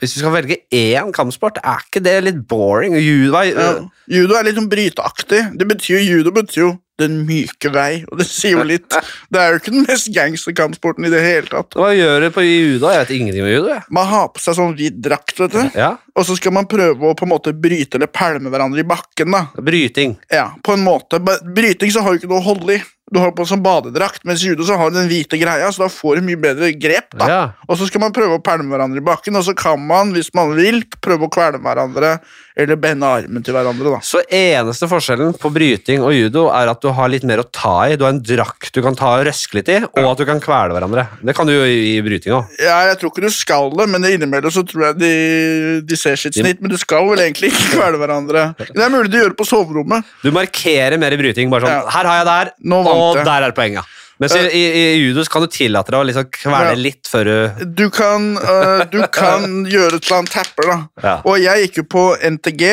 Hvis du skal velge én kampsport, er ikke det litt boring? Judo er, Ja. Judo er litt sånn bryteaktig. Det betyr Judo betyr jo den myke vei, og det sier jo litt. Det er jo ikke den mest gangster kampsporten i det hele tatt. Hva gjør du på judo? Jeg vet ingenting om judo. Jeg. Man har på seg sånn hvit drakt, vet du. Ja, og så skal man prøve å på en måte bryte eller pælme hverandre i bakken. da. Bryting. Ja, på en måte. Bryting så har du ikke noe å holde i. Du har på sånn badedrakt, mens i judo så har du den hvite greia, så da får du mye bedre grep. da. Ja. Og så skal man prøve å pælme hverandre i bakken, og så kan man, hvis man vil, prøve å kvele hverandre eller bende armen til hverandre. da. Så eneste forskjellen på bryting og judo er at du har litt mer å ta i. Du har en drakt du kan ta og røske litt i, og at du kan kvele hverandre. Det kan du jo i, i bryting òg. Ja, Jeg tror ikke du skal det, men det innimellom så tror jeg de, de ser sitt snitt. Men du skal vel egentlig ikke kvele hverandre. Det er mulig de gjør det på soverommet. Du markerer mer i bryting. bare sånn, Ja. Her har jeg der, Nå vant og der er poenget. Mens i, i, i judo kan du tillate deg å liksom kvele Ja. litt før du Du kan, uh, du kan gjøre et eller annet tapper, da. Ja. Og jeg gikk jo på NTG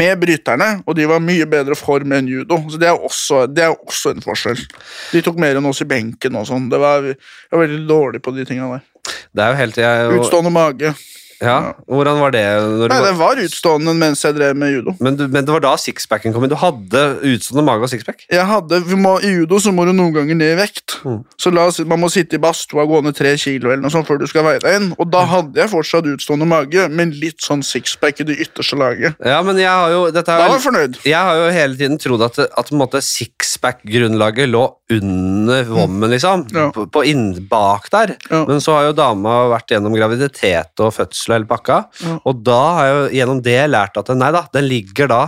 med bryterne, og de var mye bedre form enn judo. Så det er også, det er også en forskjell. De tok mer enn oss i benken og sånn. Jeg var veldig dårlig på de tinga der. Det er jo helt jeg, og... Utstående mage. Ja, Hvordan var det? Nei, var, det var utstående mens jeg drev med judo. men, du, men det var da sixpacken kom inn. Du hadde utstående mage og sixpack? Jeg hadde, vi må, I judo så må du noen ganger ned i vekt. Mm. Så la Man må sitte i badstua og gå ned tre kilo eller noe sånt før du skal veie deg inn. Og Mm. da hadde jeg fortsatt utstående mage, men litt sånn sixpack i det ytterste laget. Ja, men jeg har jo dette Da er, var jeg fornøyd. Jeg har jo hele tiden trodd at, at sixpack-grunnlaget lå under vommen, liksom. Ja. På, på inn, bak der. Ja. Men så har jo dama vært gjennom graviditet og fødsel og hele pakka. Mm. Og da har jeg jo gjennom det lært at nei da, den ligger da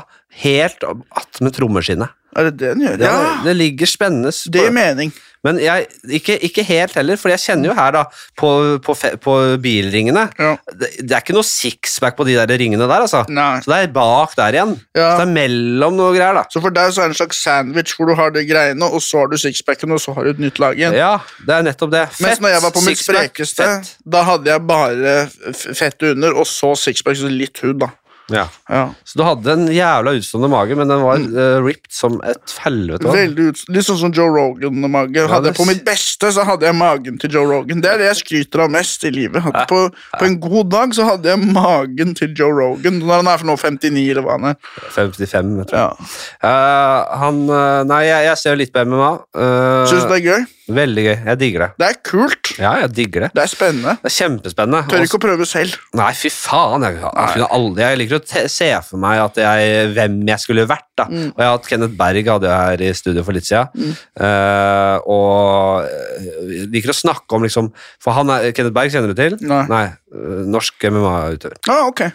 helt attmed trommeskinnet. Er det det den gjør? Ja. Ja, Det ligger spennende. det gir mening. Men jeg, ikke, ikke helt heller, for jeg kjenner jo her da, på, på, på bilringene Ja. det, det er ikke noe sixpack på de der ringene der, altså. Nei. Så det er bak der igjen. Ja. Så det er mellom noe greier, da. Så for deg så er det en slags sandwich hvor du har de greiene, og så har du sixpacken, og så har du et nytt lag igjen. Ja, det er nettopp det. Mens når jeg var på mitt sprekeste, fett. da hadde jeg bare fett under, og så sixpack, så litt hud, da. Ja. Ja. Så du hadde en jævla utstående mage, men den var uh, ripped som et helvete. Veldig ut, Litt sånn som Joe Rogan-mage. Hadde det På mitt beste så hadde jeg magen til Joe Rogan. Det er det jeg skryter av mest i livet. Hadde, på, på en god dag så hadde jeg magen til Joe Rogan. Når han er for nå 59, eller hva han er. 55, jeg tror. Ja. Uh, han eh, Nei, jeg, jeg ser litt på MMA. Uh, Syns du det er gøy? Veldig gøy. Jeg digger det. Det er kult. Ja, jeg digger det. Det er spennende. Det er kjempespennende. Tør ikke å prøve selv. Nei, fy faen. Jeg, jeg, kunne aldri, jeg liker å te, se for meg at jeg, hvem jeg skulle vært. da. Mm. Og jeg har hatt Kenneth Berg hadde jeg her i studio for litt siden. Eh, og jeg liker å snakke om liksom For han er, Kenneth Berg kjenner du til? Nei. eh, norsk MMA-utøver. Ah, ok.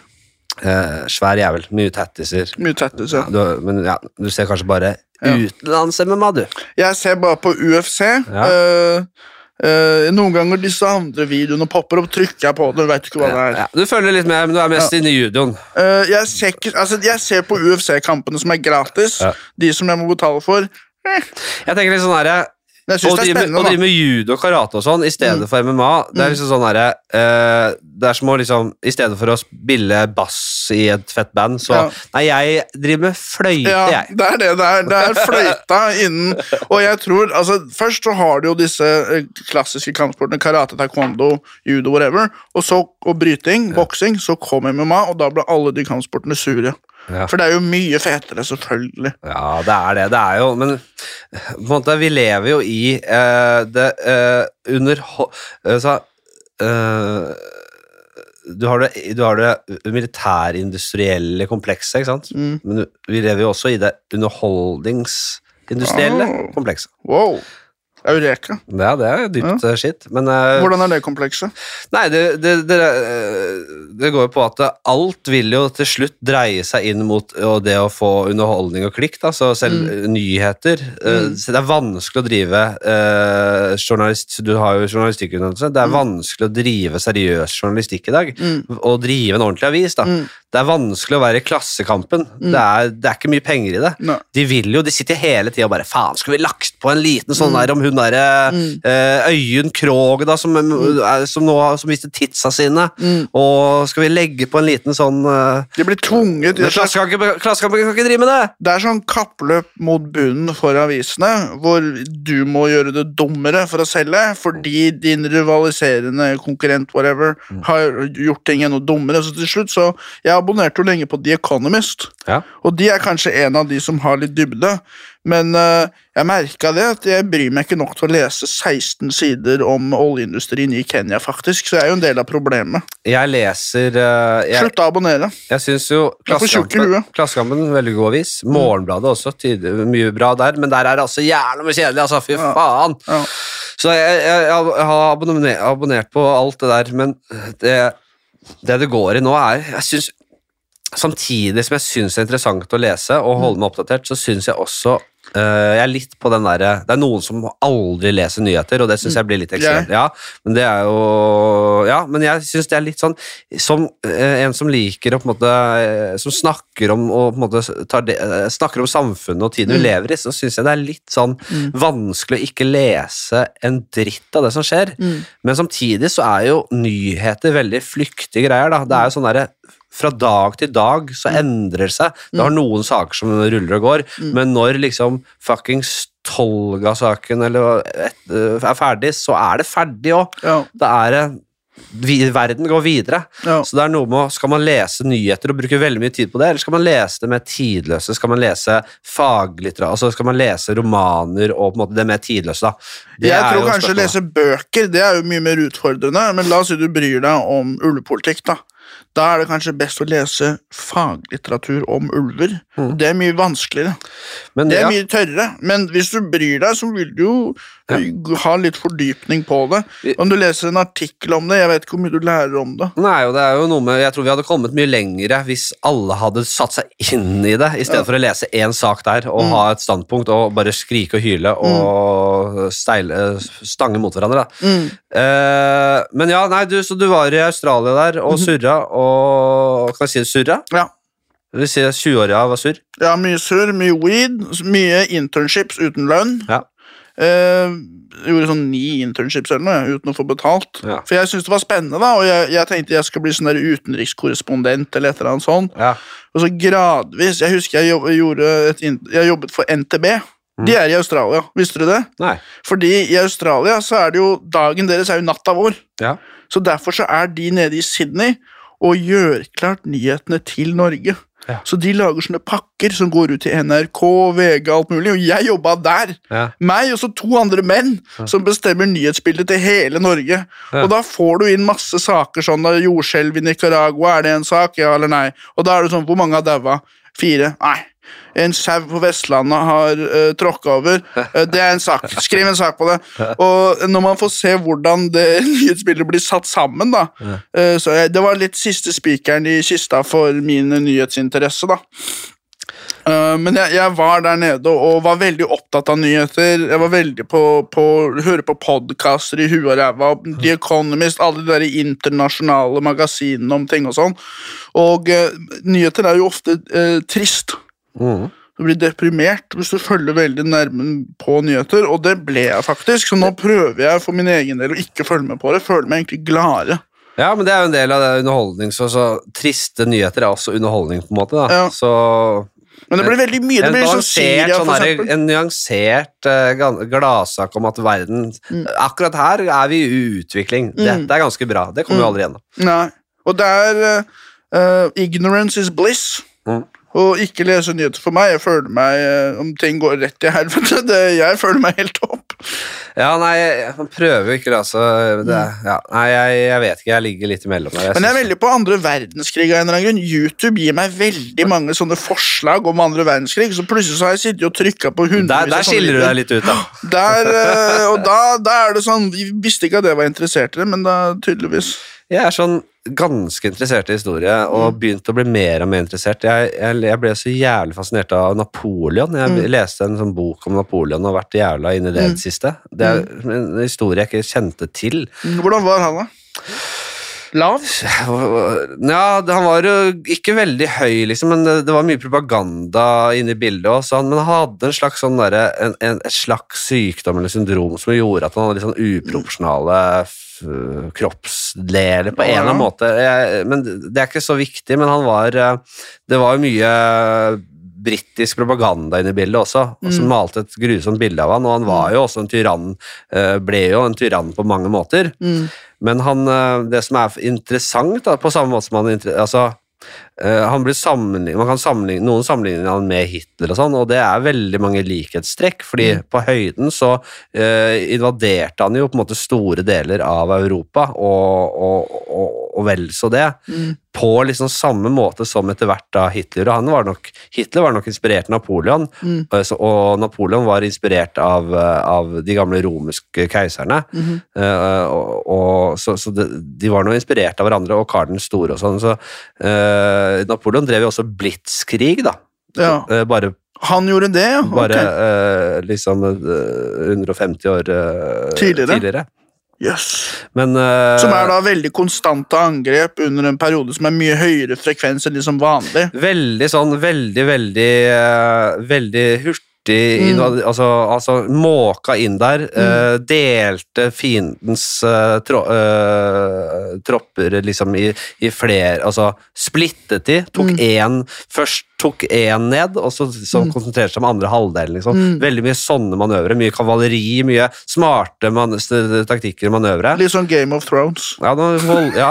Eh, svær jævel. Mye tattiser. Mye tattiser. ja. Du, men ja, du ser kanskje bare Ja. utenlands-MMA, du. Jeg ser bare på UFC. Ja. Eh, eh, noen ganger disse andre videoene popper opp, trykker jeg på det. Vet ikke hva det er. Ja, du følger litt med, men du er mest inne i judoen. Eh, jeg, ser altså, jeg ser på UFC-kampene som er gratis. De som jeg må betale for. Eh, Jeg tenker litt sånn herre men jeg syns det er drive, spennende. å drive med judo og karate og sånn i stedet Mm. for MMA, det er liksom sånn herre uh, Det er som å liksom I stedet for å spille bass i et fett band. Så Ja. nei, jeg driver med fløyte, Ja, jeg. det er det det er. Det er fløyta innen Og jeg tror, altså Først så har du jo disse eh, klassiske kampsportene, karate, taekwondo, judo, whatever, og så og bryting, boksing, så kom MMA, og da ble alle de kampsportene sure. Ja. For det er jo mye fetere, selvfølgelig. Ja, det er det. Det er jo Men på en måte, vi lever jo i eh, det eh, under altså, eh, du har, det, du har det militærindustrielle komplekset, ikke sant? Mm. Men vi lever jo også i det underholdningsindustrielle wow. komplekset. Wow. Eureka. Ja, det er dypt ja. skitt. Men eh, Hvordan er det komplekset? Nei, det, det, det, eh, det går jo på at alt vil jo til slutt dreie seg inn mot det å få underholdning og klikk. Da. Så selv mm. nyheter eh, Mm. så Det er vanskelig å drive eh, journalist, Du har jo journalistikkutdannelse. Det er vanskelig å drive seriøs journalistikk i dag. Mm. Og drive en ordentlig avis. da. Mm. Det er vanskelig å være i Klassekampen. Det, er, det er ikke mye penger i det. Nei. De vil jo, de sitter hele tida og bare Faen, skulle vi lagt på en liten sånn der om hun derre Mm. eh, Øyunn Krogh, da, som, er, som nå som mistet tidsa sine. Mm. Og skal vi legge på en liten sånn uh, De blir tvunget Klassekampen kan ikke drive med det! Det er sånn kappløp mot bunnen for avisene, hvor du må gjøre det dummere for å selge, fordi din rivaliserende konkurrent whatever, har gjort ting enda dummere. Så til slutt så Jeg abonnerte jo lenge på The Economist, Ja. og de er kanskje en av de som har litt dybde. Men uh, jeg merka det at jeg bryr meg ikke nok til å lese 16 sider om oljeindustrien i Kenya, faktisk. Så jeg er jo en del av problemet. Jeg leser uh, Jeg, Slutt å abonnere. jeg syns jo Klassekampen. Klassekampen veldig god avis. Morgenbladet også, tydelig, mye bra der. Men der er det altså jævla mye kjedelig, altså. Fy Ja. faen. Ja. Så jeg, jeg, jeg har abonner, abonnert på alt det der, men det det, det går i nå, er Jeg synes Samtidig som jeg syns det er interessant å lese og holde meg oppdatert, så syns jeg også Uh, jeg er litt på den der, Det er noen som aldri leser nyheter, og det syns jeg blir litt ekstremt. Ja, men det er jo Ja, men jeg syns det er litt sånn Som uh, en som liker å på en måte eh, Som snakker om og på en måte eh, snakker om samfunnet og tiden vi lever i, så syns jeg det er litt sånn vanskelig å ikke lese en dritt av det som skjer. Men samtidig så er jo nyheter veldig flyktige greier. da. Det er jo sånn derre fra dag til dag så endrer det seg. Det har noen saker som ruller og går, men når liksom fuckings Tolga-saken øh, er ferdig, så er det ferdig òg. Ja. Er Verden går videre. Ja. Så det er noe med Skal man lese nyheter og bruke veldig mye tid på det, eller skal man lese det mer tidløse? Skal man lese faglitteratur? Altså skal man lese romaner og på en måte det mer tidløse, da? Det Jeg tror kanskje å lese bøker det er jo mye mer utfordrende, men la oss si du bryr deg om ulvepolitikk. Da Da er det kanskje best å lese faglitteratur om ulver. Mm. Det er mye vanskeligere. Men Det er ja. mye tørrere, men hvis du bryr deg, så vil du jo ha litt fordypning på det. Om du leser en artikkel om det, jeg vet ikke hvor mye du lærer om det. Nei, og det er jo noe med, Jeg tror vi hadde kommet mye lengre hvis alle hadde satt seg inn i det, i stedet for å lese én sak der og ha et standpunkt og bare skrike og hyle og steile, stange mot hverandre. Mm. Eh, men ja, nei, du, så du var i Australia der og surra, og Kan jeg si det surra? Ja. Det vil si 20-åra var surr? ja, mye surr, mye weed, mye internships uten lønn. Ja. Eh, gjorde sånn ni internships eller noe, uten å få betalt. Ja. For jeg syntes det var spennende, da, og jeg, jeg tenkte jeg skal bli sånn der utenrikskorrespondent eller et eller annet sånt. ja. Og så gradvis Jeg husker jeg, jobb, gjorde et, jeg jobbet for NTB. De er i Australia, visste du det? Nei. Fordi i Australia så er det jo Dagen deres er jo natta vår. Ja. Så derfor så er de nede i Sydney og gjør klart nyhetene til Norge. Ja. Så de lager sånne pakker som går ut til NRK, VG, alt mulig, og jeg jobba der. Ja. Meg og så to andre menn som bestemmer nyhetsbildet til hele Norge. Ja. Og da får du inn masse saker sånn da, Jordskjelv i Nicaragua, er det en sak? Ja eller nei? Og da er det sånn, hvor mange har daua? Fire? Nei. En sau på Vestlandet har uh, tråkka over. Uh, det er en sak. Skriv en sak på det. Og når man får se hvordan det nyhetsbildet blir satt sammen, da uh, Så jeg, det var litt siste spikeren i kista for min nyhetsinteresse, da. Uh, men jeg, jeg var der nede og var veldig opptatt av nyheter. Jeg var veldig på, på høre på podkaster i huet og ræva. The Economist, alle de der internasjonale magasinene om ting og sånn. Og uh, nyheter er jo ofte uh, trist. Mhm. Du blir deprimert hvis du følger veldig nærme på nyheter, og det ble jeg faktisk. Så nå prøver jeg for min egen del å ikke følge med på det. Føler meg egentlig gladere. Ja, men det er jo en del av det underholdning, så, så triste nyheter er også underholdning, på en måte. da. Ja. Så Men det blir veldig mye. Det blir sånn Syria, sånn der, en nyansert uh, gladsak om at verden Mm. Akkurat her er vi i utvikling. Dette er ganske bra. Det kommer vi Mm. aldri gjennom. Nei. Og det er eh, Ignorance is bliss. Mm. Og ikke lese nyheter for meg. Jeg føler meg eh, Om ting går rett i helvete, det, jeg føler meg helt topp. Ja, nei, jeg- man prøver jo ikke, altså. Det, ja, nei, jeg, jeg vet ikke. Jeg ligger litt imellom der. Men jeg er veldig på andre verdenskrig av en eller annen grunn. YouTube gir meg veldig mange sånne forslag om andre verdenskrig, så plutselig så har jeg sittet og trykka på hundrevis der, der skiller du deg litt ut, da. Der, eh, og da, da er det sånn Vi visste ikke at jeg var interessert i det, men da tydeligvis. Jeg er sånn ganske interessert i historie, og Mm. begynte å bli mer og mer interessert. Jeg, jeg, jeg ble så jævlig fascinert av Napoleon. Jeg Mm. leste en sånn bok om Napoleon og har vært jævla inn i det i Mm. det siste. Det er en historie jeg ikke kjente til. Hvordan var han, da? Lav? Ja, han var jo ikke veldig høy, liksom, men det, det var mye propaganda inne i bildet også. Men han hadde en slags sånn der, en, en, et slags sykdom eller syndrom som gjorde at han hadde litt sånn uproporsjonale f- kroppsdeler på en eller annen måte. Jeg, men det er ikke så viktig, men han var eh, Det var jo mye britisk propaganda inne i bildet også, og som Mm. malte et grusomt bilde av han, og han var jo også en tyrann, eh, ble jo en tyrann på mange måter. Mm. Men han, eh, det som er interessant, da, på samme måte som han altså, han blir sammenlignet, man kan sammenligne, Noen sammenligner han med Hitler, og sånn, og det er veldig mange likhetstrekk. fordi Mm. på høyden så uh, invaderte han jo på en måte store deler av Europa, og, og, og, og vel så det. Mm. På liksom samme måte som etter hvert da Hitler. og han var nok, Hitler var nok inspirert av Napoleon, Mm. eh, og Napoleon var inspirert av, eh, av de gamle romerske keiserne. Mhm. Uh, og, så så de, de var nå inspirert av hverandre, og Karl den store og sånn. Så eh, Napoleon drev jo også blitskrig, da. Ja. Eh, bare Han gjorde det, ja? bare eh, liksom uh, 150 år uh, Tidligere. Jøss. Men eh, Som er da veldig konstante angrep under en periode som er mye høyere frekvens enn liksom vanlig. Veldig sånn, veldig, veldig veldig Veldig hurtig Mm. altså, altså måka inn der. eh, delte fiendens uh, tro, uh, tropper liksom i, i flere Altså splittet de. Tok Mm. én Først tok én ned, og så, så Mm. konsentrerte seg om andre halvdelen. Liksom. Mm. Veldig mye sånne manøvre. Mye kavaleri, mye smarte man taktikker og manøvre. Litt sånn Game of Thrones. Ja,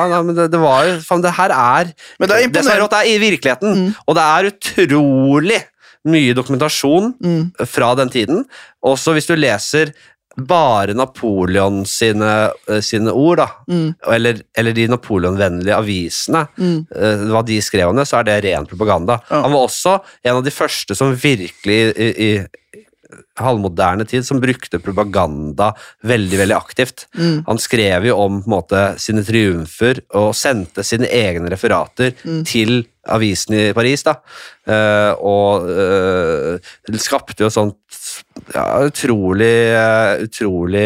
ja men det, det var jo Faen, det her er Men det er er imponerende. Det, det er i virkeligheten. Mm. Og det er utrolig mye dokumentasjon Mm. fra den tiden. Også hvis du leser bare Napoleon sine, eh, sine ord, da, Mm. eller, eller de Napoleon-vennlige avisene, Mm. eh, hva de skrev om det, så er det ren propaganda. Ja. Han var også en av de første som virkelig i, i halvmoderne tid som brukte propaganda veldig veldig aktivt. Mm. Han skrev jo om på en måte, sine triumfer og sendte sine egne referater Mm. til avisen i Paris. da. uh, og uh, skapte jo et sånt ja, utrolig, eh, utrolig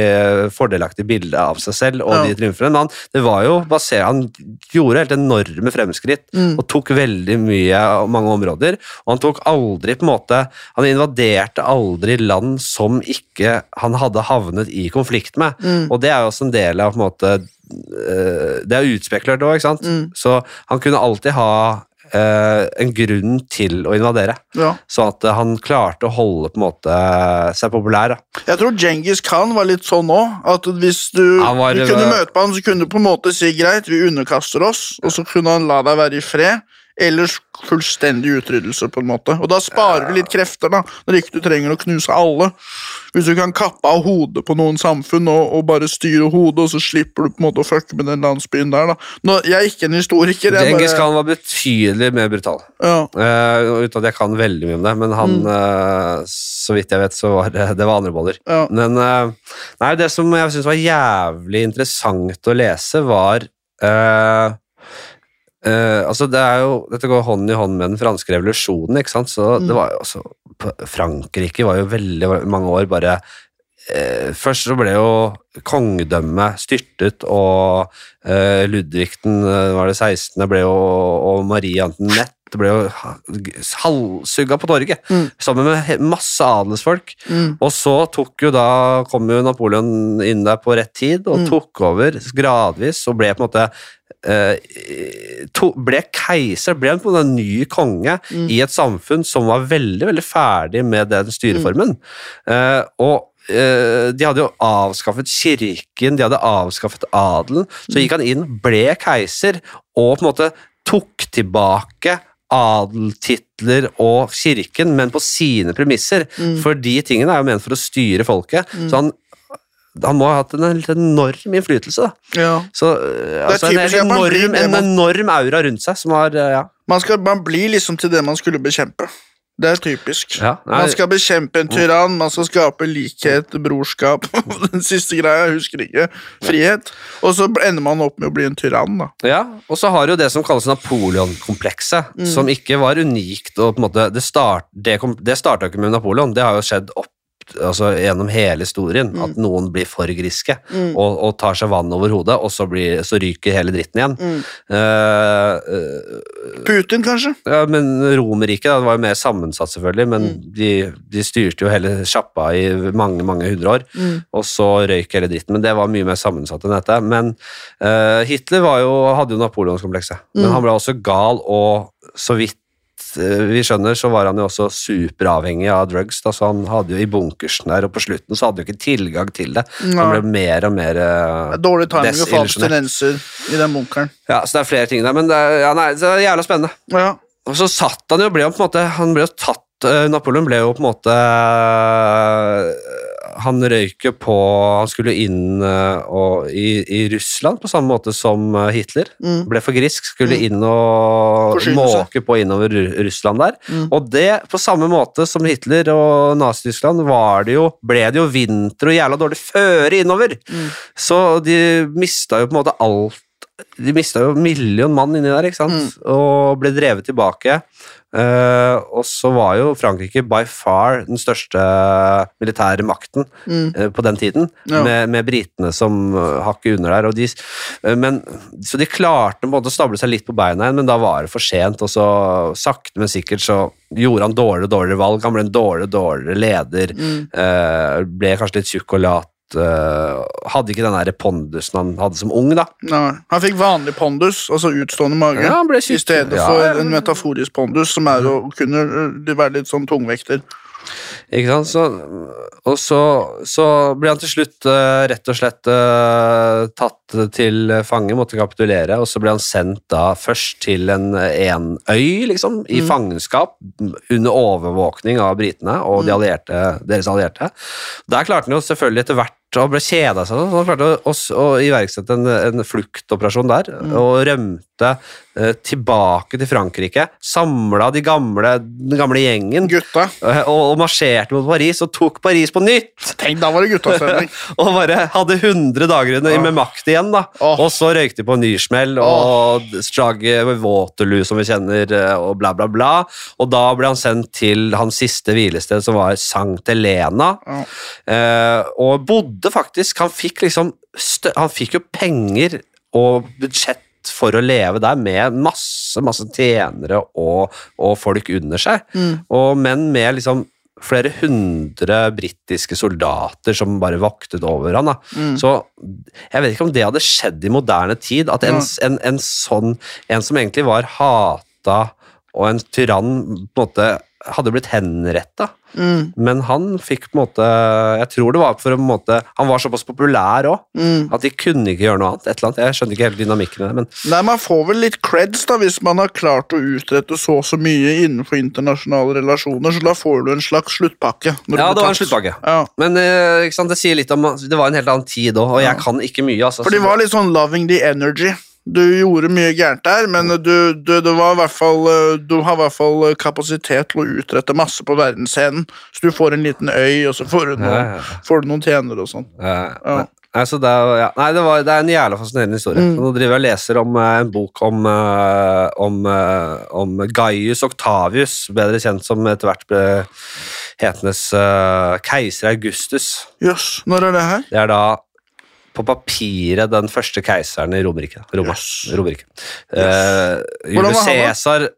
fordelaktig bilde av seg selv og Ja. de triumfene. Han, det var jo basert, han gjorde helt enorme fremskritt Mm. og tok veldig mye av mange områder. Og han tok aldri på en måte Han invaderte aldri land som ikke han hadde havnet i konflikt med. Mm. Og det er jo også en del av på en måte eh, Det er utspekulert òg, ikke sant? Mm. Så han kunne alltid ha en grunn til å invadere. Ja. Sånn at eh, han klarte å holde på en måte seg populær. Da. Jeg tror Djengis Khan var litt sånn òg. At hvis du, var- du kunne møte på han, så kunne du på en måte si greit, vi underkaster oss, og så kunne han la deg være i fred. Ellers fullstendig utryddelse, på en måte. Og da sparer du litt krefter, da, når ikke du trenger å knuse alle. Hvis du kan kappe av hodet på noen samfunn og, og bare styre hodet, og så slipper du på en måte å fucke med den landsbyen der, da. Nå, jeg er ikke en historiker. Jeg Djengis bare, Khan var betydelig mer brutal. ja. Uh, uten at jeg kan veldig mye om det, men han, Mm. uh, så vidt jeg vet, så var det, det var andre boller. Ja. Men uh, nei, det som jeg syntes var jævlig interessant å lese, var eh, eh, altså det er jo, Dette går hånd i hånd med den franske revolusjonen. ikke sant? Så Mm. det var jo også, Frankrike var jo veldig mange år bare uh, Først så ble jo kongedømmet styrtet, og uh, Ludvig den var det 16. ble jo, og Marie Antoinette ble jo ha- halshugga på torget, Mm. sammen med masse adelsfolk. Mm. Og så tok jo da, kom jo Napoleon inn der på rett tid og Mm. tok over gradvis og ble på en måte to, ble keiser, ble på en en ny konge i et samfunn som var veldig veldig ferdig med den styreformen. Eh, og eh, de hadde jo avskaffet kirken, de hadde avskaffet adelen. Så gikk han inn, ble keiser, og på en måte tok tilbake adeltitler og kirken, men på sine premisser. For de tingene er jo ment for å styre folket. Så han, han må ha hatt en helt enorm innflytelse. da. Ja. Så eh, altså, en, enorm, en enorm aura rundt seg som har eh, ja. Man, skal, man blir liksom til det man skulle bekjempe. Det er typisk. Ja, man skal bekjempe en tyrann, man skal skape likhet, brorskap Den siste greia, jeg husker ikke. Frihet. Og så ender man opp med å bli en tyrann, da. Ja, og så har du det som kalles Napoleon-komplekset, Mm. som ikke var unikt. og på en måte, Det, start, det, det starta ikke med Napoleon, det har jo skjedd opp altså gjennom hele historien, at noen blir for griske Mm. og, og tar seg vann over hodet, og så, blir, så ryker hele dritten igjen. Mm. Uh, uh, Putin, kanskje? ja, men Romerriket var jo mer sammensatt, selvfølgelig, men Mm. de, de styrte jo hele sjappa i mange mange hundre år, Mm. og så røyk hele dritten. Men det var mye mer sammensatt enn dette. Men uh, Hitler var jo, hadde jo Napoleonskomplekset, men Mm. han ble også gal, og så vidt vi skjønner, så var han jo også superavhengig av drugs. Da, så han hadde jo i bunkersen der, og på slutten så hadde han jo ikke tilgang til det. Han ble mer og mer eh, Dårlig timing og tendenser i den bunkeren. Ja, så det er flere ting der, men det er, ja, nei, det er jævla spennende. Ja. Og så satt han jo, ble jo på en måte Han ble jo tatt eh, Napoleon ble jo på en måte eh, Han røyk jo på Han skulle inn eh, og, i, i Russland på samme måte som eh, Hitler. Mm. Ble for grisk, skulle inn og måke på innover Russland der. Mm. Og det, på samme måte som Hitler og Nazi-Tyskland, var det jo, ble det jo vinter og jævla dårlig føre innover. Mm. Så de mista jo på en måte alt De mista jo en million mann inni der, ikke sant? Mm. Og ble drevet tilbake. Uh, og så var jo Frankrike by far den største militære makten Mm. uh, på den tiden, Ja. med, med britene som uh, hakket under der. Og de, eh, men, så de klarte på en måte å stable seg litt på beina igjen, men da var det for sent. Og så sakte, men sikkert så gjorde han dårligere og dårligere valg. Han ble en dårligere og dårligere leder. Mm. eh, ble kanskje litt tjukk og lat. Eh, hadde ikke den der pondusen han hadde som ung, da. Nei. Han fikk vanlig pondus, altså utstående mage, Ja, i stedet Ja, for en metaforisk pondus, som er å kunne øh, være litt sånn tungvekter. Ikke sant? Så, og så, så ble han til slutt uh, rett og slett uh, tatt til fange, måtte kapitulere, og så ble han sendt da først til en, en øy, liksom, i fangenskap, under overvåkning av britene og de allierte, deres allierte. Der klarte han jo selvfølgelig etter hvert og ble kjeda seg, så han klarte å, å, iverksette en, en fluktoperasjon der, og rømte eh, tilbake til Frankrike, samla de gamle, den gamle gjengen, Gutta. Eh, og, og marsjerte mot Paris og tok Paris på nytt. Tenk, da var det guttastemning. Og bare hadde 100 dager under, med makt igjen, da. Oh. Og så røykte de på ny smell, og slaget Waterloo, som vi kjenner, eh, og bla, bla, bla. Og da ble han sendt til hans siste hvilested, som var Sankt Helena. oh. Eh, og bodde faktisk Han fikk liksom Han fikk jo penger og budsjett for å leve der med masse masse tjenere og, og folk under seg, Mm. og, men med liksom flere hundre britiske soldater som bare voktet over han. Mm. Så jeg vet ikke om det hadde skjedd i moderne tid, at en, en, en sånn En som egentlig var hata og en tyrann på en måte hadde blitt henretta. Mm. Men han fikk på en måte Jeg tror det var for en måte Han var såpass populær òg Mm. at de kunne ikke gjøre noe annet. Et eller annet. Jeg skjønner ikke hele dynamikken i det, men Nei, Man får vel litt creds da, hvis man har klart å utrette så og så mye innenfor internasjonale relasjoner, så da får du en slags sluttpakke. Ja, det var en sluttpakke. Ja. Men eh, det sier litt om Det var en helt annen tid òg, og jeg kan ikke mye. Altså, For de var litt sånn loving the energy. Du gjorde mye gærent der, men du, du, du, var i hvert fall, eh, du har i hvert fall eh, kapasitet til å utrette masse på verdensscenen. Så du får en liten øy, og så får du noen, får du noen tjenere og sånn. Ja. Nei, det, er- ja. nei det, var, det er en jævla fascinerende historie. Mm. Nå driver jeg og leser om eh, en bok om, eh, om, eh, om Gaius Octavius, bedre kjent som etter hvert ble hetenes eh, keiser Augustus. Jøss, når er det her? Det er da på papiret den første keiseren i Romerriket. Roma. Yes. Eh, Hvordan Julius? Cæsar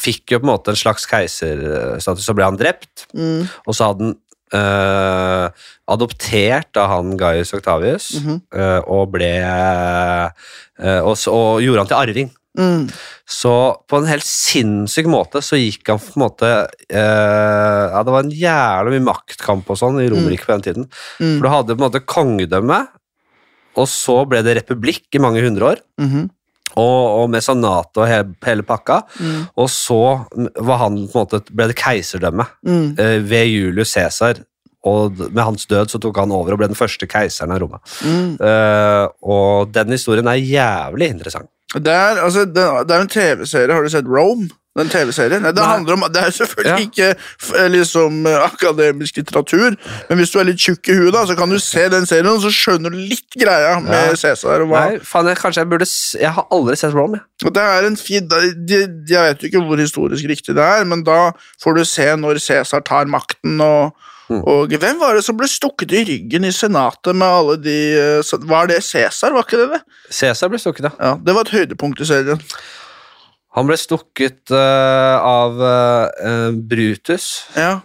fikk jo på en måte en slags keiserstatus, så ble han drept. Mm. Og så hadde han Uh, adoptert av han Gaius Octavius, mm -hmm. uh, og ble uh, og, og gjorde han til arving. Mm. Så på en helt sinnssyk måte så gikk han på en måte eh, Ja, det var en jævla mye maktkamp og sånn i Romerike på den tiden. Mm. For du hadde på en måte kongedømme, og så ble det republikk i mange hundre år. Mhm. Og, og med sanat og hele, hele pakka. Mm. Og så var han, måte, ble det keiserdømme Mm. eh, ved Julius Cæsar. Og med hans død så tok han over og ble den første keiseren av Roma. Mm. Eh, og den historien er jævlig interessant. Det er, altså, det, det er en TV-serie. Har du sett Rome? Den TV-serien? Det det er selvfølgelig Ja. ikke liksom, eh, akademisk litteratur, men hvis du er litt tjukk i huet, da, så kan du se den serien, og så skjønner du litt greia med Ja. Cæsar. Nei, faen, jeg, kanskje jeg burde Jeg har aldri sett Rome. jeg. Og det er en fin, de, Jeg vet jo ikke hvor historisk riktig det er, men da får du se når Cæsar tar makten, og, Mm. og hvem var det som ble stukket i ryggen i senatet med alle de eh, Var det Cæsar, var ikke det det? Cæsar ble stukket, ja. Ja, Det var et høydepunkt i serien. Han ble stukket uh, av uh, Brutus. Ja,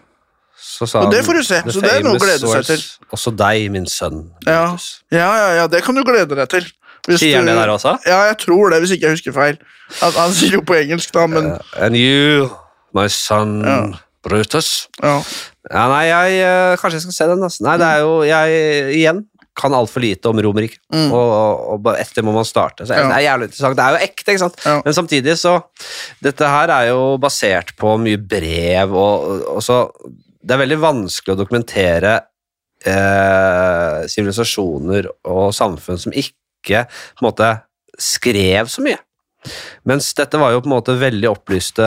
Så sa Og det får du se, så det er noe å glede seg til. Også deg, min sønn. Ja. Brutus. ja, ja, ja det kan du glede deg til. Hvis Sier han det der også? Ja, jeg tror det, hvis ikke jeg husker feil. Han, han sier jo på engelsk, da, men uh, and you, my son Ja. Brutus. ja. Ja, nei, jeg, kanskje jeg skal se den. Altså. Nei, det er jo Jeg igjen kan altfor lite om Romerriket. Mm. Og, og, og etter må man starte. Så Ja. Det er jævlig interessant. Det er jo ekte, ikke sant? Ja. Men samtidig så Dette her er jo basert på mye brev, og, og så Det er veldig vanskelig å dokumentere eh, sivilisasjoner og samfunn som ikke på en måte skrev så mye. Mens dette var jo på en måte veldig opplyste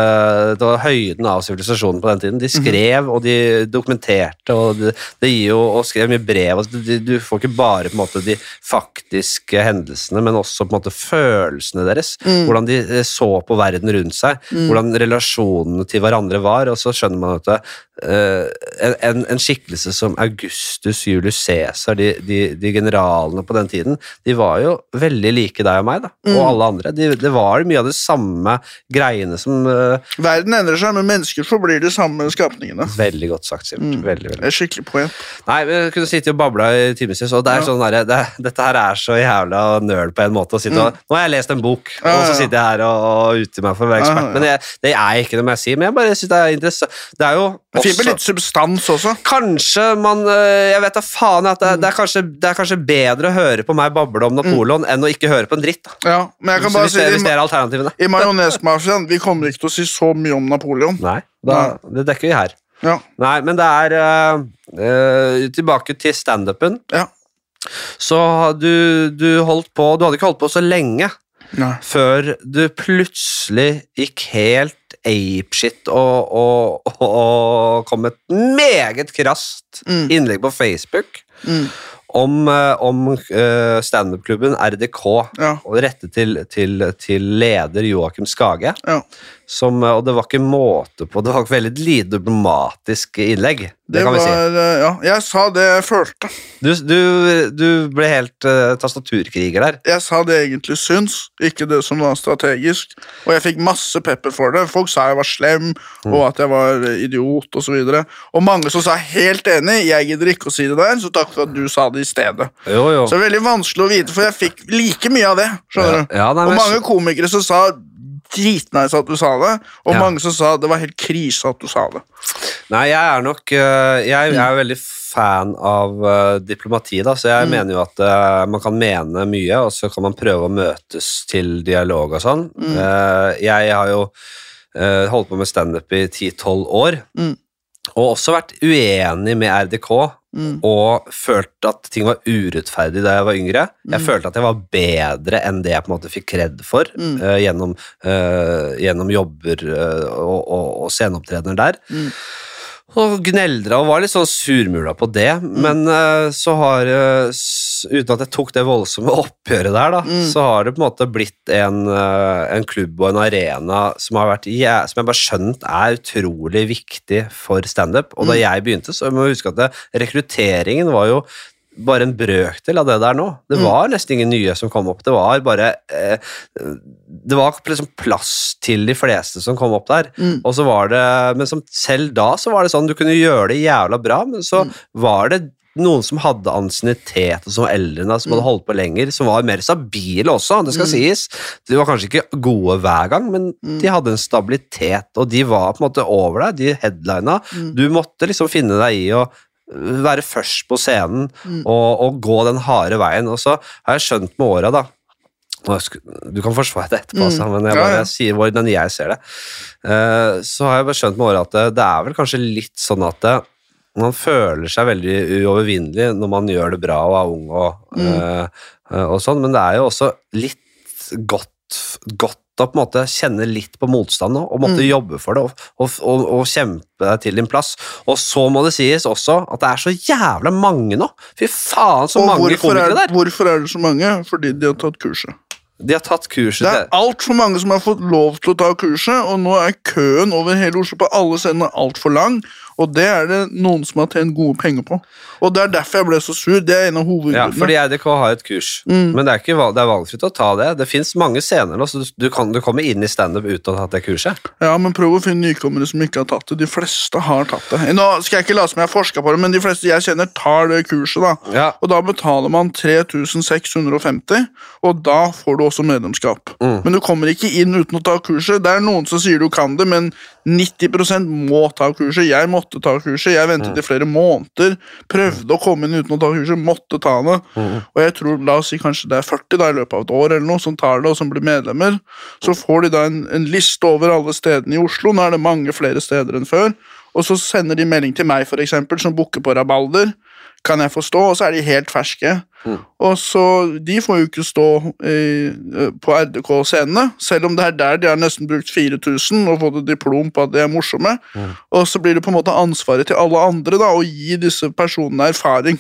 Det var høyden av sivilisasjonen på den tiden. De skrev og de dokumenterte, og de gir jo og skrev mye brev. og Du, du får ikke bare på en måte de faktiske hendelsene, men også på en måte følelsene deres. Hvordan de eh, så på verden rundt seg, hvordan relasjonene til hverandre var. Og så skjønner man at eh, en, en, skikkelse som Augustus Julius Cæsar, de, de, de generalene på den tiden, de var jo veldig like deg og meg, da, og alle andre. De, det var mye av de samme greiene som uh, Verden endrer seg, men mennesker forblir de samme skapningene. Veldig godt sagt, Sivert. Mm. Veldig, veldig. Det er skikkelig poeng. Nei, vi kunne sitte og babla i timevis, og det er Ja. sånn der, det, dette her er så jævla nøl på en måte. Å sitte og, Nå har jeg lest en bok, ja, Ja, og så sitter jeg her og, og uter meg for å være ekspert. Men jeg, det er jeg ikke, det må jeg si. Men jeg bare synes det er interessant. Det er jo Det er fint med litt substans også. Kanskje man øh, Jeg vet da faen at det, Mm. det, er kanskje, det er kanskje bedre å høre på meg bable om Napoleon enn å ikke høre på en dritt. Da. Ja, men jeg kan bare si i, i Majonesmafiaen vi kommer ikke til å si så mye om Napoleon. Nei, da, det dekker vi her. Ja, Nei, men det er uh, uh, Tilbake til standupen. ja. Så du, du holdt på Du hadde ikke holdt på så lenge Nei. før du plutselig gikk helt apeshit og, og, og, og kom med et meget krast Mm. innlegg på Facebook Mm. om, eh, om eh, standup-klubben RDK, Ja. og rettet til, til, til leder Joakim Skage. Ja. Som, eh, og det var ikke måte på Det var et veldig lite diplomatisk innlegg. Det, Det kan vi si. var eh, Ja, jeg sa det jeg følte. Du, du, du ble helt uh, tastaturkriger der. Jeg sa det jeg egentlig syns, ikke det som var strategisk. Og jeg fikk masse pepper for det. Folk sa jeg var slem, og at jeg var idiot osv. Og, så og mange som sa helt enig, jeg gidder ikke å si det der, så takk for at du sa det i stedet. Jo, jo. Så det er veldig vanskelig å vite, for jeg fikk like mye av det. skjønner du? Ja, nei, og mange komikere som sa dritnice at du sa det, og Ja. mange som sa det var helt krise at du sa det. Nei, jeg er nok øh, Jeg jeg er veldig fan av øh, diplomati, da, så jeg mener jo at øh, man kan mene mye, og så kan man prøve å møtes til dialog og sånn. Mm. jeg har jo holdt på med standup i 10-12 år, Mm. Og også vært uenig med RDK. Mm. Og følt at ting var urettferdig da jeg var yngre. Jeg følte at jeg var bedre enn det jeg på en måte fikk kred for Mm. uh, gjennom, uh, gjennom jobber uh, og, og, og sceneopptredener der. Mm. Og gneldra og var litt sånn surmula på det, Mm. men så har s- Uten at jeg tok det voldsomme oppgjøret der, da, Mm. så har det på en måte blitt en, eh, en klubb og en arena som har vært som jeg bare skjønt er utrolig viktig for standup. Og da Mm. jeg begynte, så må jeg huske at det, rekrutteringen var jo bare en brøkdel av det der nå. Det Mm. var nesten ingen nye som kom opp. Det var bare eh, Det var liksom plass til de fleste som kom opp der. Mm. Og så var det, Men som selv da så var det sånn, du kunne gjøre det jævla bra, men så Mm. var det noen som hadde ansiennitet, og som var eldre enn deg, som hadde Mm. holdt på lenger, som var mer stabile også, det skal Mm. sies. De var kanskje ikke gode hver gang, men Mm. de hadde en stabilitet, og de var på en måte over deg, de headlina. Mm. Du måtte liksom finne deg i å øh, være først på scenen Mm. og, og gå den harde veien. Og så har jeg skjønt med åra, da Du kan forsvare det etterpå, Mm. altså, men jeg bare jeg sier hvordan jeg ser det. Eh, så har jeg bare skjønt med åra at det, det er vel kanskje litt sånn at det, man føler seg veldig uovervinnelig når man gjør det bra og er ung og, Mm. eh, og sånn, men det er jo også litt godt, godt å på en måte kjenne litt på motstand nå, og måtte Mm. jobbe for det og, og, og, og kjempe deg til din plass. Og så må det sies også at det er så jævla mange nå. Fy faen, så mange komikere er, der. hvorfor er det så mange? Fordi de har tatt kurset. De har tatt kurset Det er altfor mange som har fått lov til å ta kurset, og nå er køen over hele Oslo på alle scenene altfor lang, og det er det noen som har tjent gode penger på. Og det er derfor jeg ble så sur. Det er en av Ja, hovedgrunnene. fordi EDK har et kurs, Mm. men det er, ikke, det er valgfritt å ta det. Det fins mange scener nå, så du, du, kan, du kommer inn i standup uten å ha tatt det kurset. Ja, men prøv å finne nykommere som ikke har tatt det. De fleste har tatt det. Nå skal jeg ikke late som jeg har forska på det, men de fleste jeg kjenner, tar det kurset. da. Ja, Og da betaler man 3650, og da får du også medlemskap. Mm. Men du kommer ikke inn uten å ta kurset. Det er noen som sier du kan det, men 90% må ta kurset. Jeg måtte ta kurset. Jeg ventet i flere måneder. Prøvde å komme inn uten å ta kurset, måtte ta det. Mm. Og jeg tror, la oss si kanskje det er 40 da, i løpet av et år eller noe, som tar det, og som blir medlemmer. Så får de da en, en liste over alle stedene i Oslo. Nå er det mange flere steder enn før. Og så sender de melding til meg, for eksempel, som booker på Rabalder. Kan jeg forstå. Og så er de helt ferske. Mm. Og så, De får jo ikke stå eh, på RDK-scenene, selv om det er der de har nesten brukt 4000 og fått et diplom på at de er morsomme. Mm. Og så blir det på en måte ansvaret til alle andre da, å gi disse personene erfaring.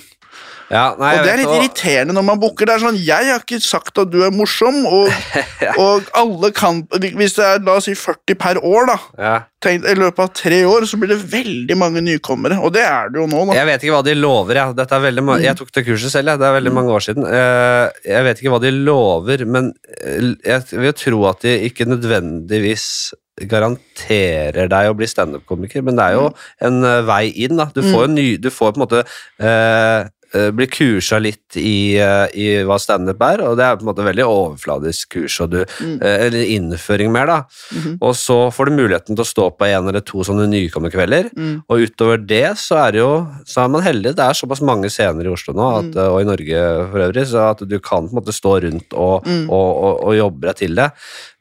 Ja nei, Og det er litt hva- irriterende når man booker. Det er sånn, Jeg har ikke sagt at du er morsom, og, og alle kan Hvis det er la oss si 40 per år, da, ja. tenk, i løpet av tre år, så blir det veldig mange nykommere. Og det er det jo nå. da. Jeg vet ikke hva de lover. Jeg, Dette er veldig Mm. jeg tok det kurset selv, ja. det er veldig mange år siden. Eh, Jeg vet ikke hva de lover, men eh, jeg vil tro at de ikke nødvendigvis garanterer deg å bli standup-komiker, men det er jo en eh, vei inn. da. Du får en ny, du får på en måte eh, eh, bli kursa litt i, eh, i hva standup er, og det er på en måte veldig overfladisk kurs, du, Mm. eh, eller innføring mer, da. Mhm. Og så får du muligheten til å stå på en eller to sånne nykommerkvelder, Mm. og utover det så er det jo så er man heldig. Det er såpass mange scener i Oslo nå, at, Mm. og i Norge for øvrig, så at du kan på en måte stå rundt og, Mm. og, og, og jobbe deg til det.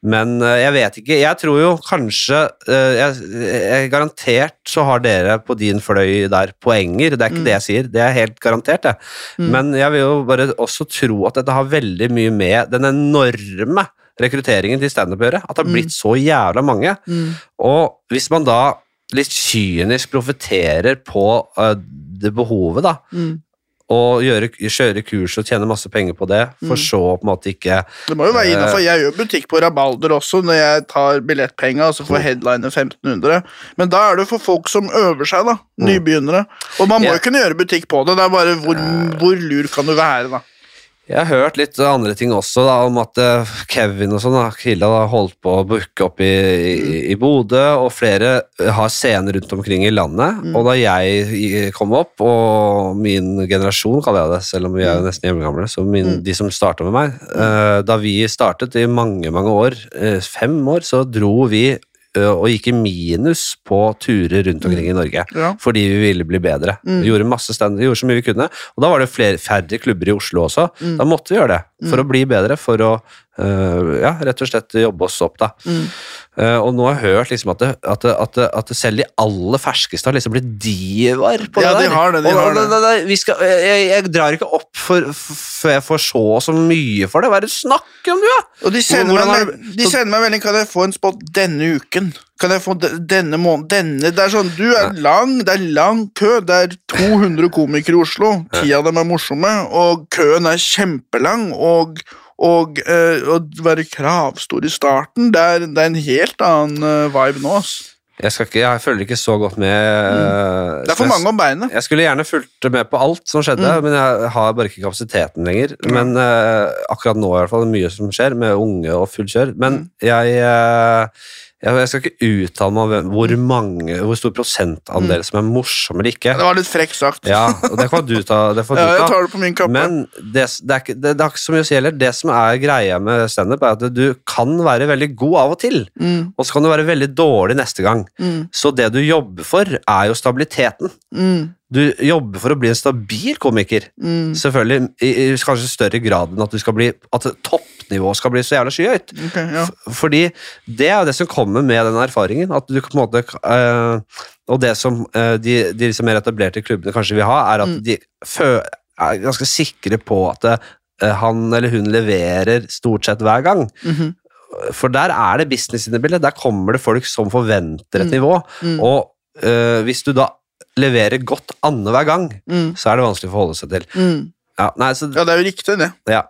Men jeg vet ikke. Jeg tror jo kanskje jeg, jeg, Garantert så har dere på din fløy der poenger. Det er ikke Mm. det jeg sier, det er helt garantert, det. Mm. Men jeg vil jo bare også tro at dette har veldig mye med den enorme rekrutteringen til standup å gjøre. At det har Mm. blitt så jævla mange. Mm. Og hvis man da litt kynisk profitterer på uh, det behovet, da, Mm. Og gjøre, kjøre kurs og tjene masse penger på det, for Mm. så på en måte ikke Det må jo være innafor. innenfor. Jeg gjør butikk på Rabalder også når jeg tar billettpenga, altså får headliner 1500. Men da er det for folk som øver seg, da. Nybegynnere. Og man må jo kunne gjøre butikk på det. Det er bare hvor, hvor lur kan du være, da. Jeg har hørt litt andre ting også, da, om at eh, Kevin og sånn, Killa, da, holdt på å booke opp i, i, i Bodø, og flere eh, har scener rundt omkring i landet. Mm. Og da jeg kom opp, og min generasjon, kaller jeg det, selv om vi er jo nesten hjemmegamle, så min, Mm. de som starta med meg eh, Da vi startet i mange, mange år, fem år, så dro vi og gikk i minus på turer rundt omkring i Norge. Ja. Fordi vi ville bli bedre. Mm. Vi gjorde masse stand, vi gjorde så mye vi kunne. Og da var det flere, færre klubber i Oslo også. Mm. Da måtte vi gjøre det for Mm. å bli bedre, for å ja, rett og slett jobbe oss opp. da. Mm. Eh, og nå har jeg hørt liksom at, det, at, det, at, det, at selv de aller ferskeste har liksom blitt divaer på Ja, det de der. har det, de og, har og, det. skal, jeg, jeg drar ikke opp før jeg får så og så mye for det. Hva er det du snakker om, du, da? Og de sender, Hvordan meg, de sender meg melding Kan jeg få en spot denne uken. Kan jeg få denne måneden Denne Det er sånn, du er lang, det er lang kø. Det er 200 komikere i Oslo. Ti av dem er morsomme, og køen er kjempelang. Og, og eh, å være kravstor i starten, det er, det er en helt annen eh, vibe nå. ass. Jeg, ikke, jeg følger ikke så godt med. Mm. Det er for jeg- mange om beinet. Jeg skulle gjerne fulgt med på alt som skjedde, Mm. men jeg har bare ikke kapasiteten lenger. Men uh, akkurat nå er det i hvert fall mye som skjer, med unge og full kjør. Men Mm. jeg, eh, jeg, skal ikke uttale meg om hvor mange, hvor stor prosentandel som er morsom eller ikke. Det var litt frekt sagt. Ja, og det får du ta. Det får Ja, jeg tar det på min kappe. Men det, det, er ikke, det, det er ikke så mye å si heller. Det som er greia med standup, er at du kan være veldig god av og til, Mm, og så kan du være veldig dårlig neste gang. mm, Så det du jobber for, er jo stabiliteten. mm, Du jobber for å bli en stabil komiker. mm. Selvfølgelig i, i kanskje større grad enn at du skal bli At toppnivået skal bli så jævla skyhøyt. Okay, ja. Fordi det er jo det som kommer med den erfaringen. At du på en måte eh, Og det som eh, de, de liksom mer etablerte klubbene kanskje vil ha, er at Mm. de er ganske sikre på at eh, han eller hun leverer stort sett hver gang. Mhm, For der er det business inne i bildet. Der kommer det folk som forventer et Mm. nivå. mm, Og hvis du da leverer godt annenhver gang, mm, så er det vanskelig å forholde seg til. mm. Ja, nei, så, Ja, det er jo riktig, det. ja.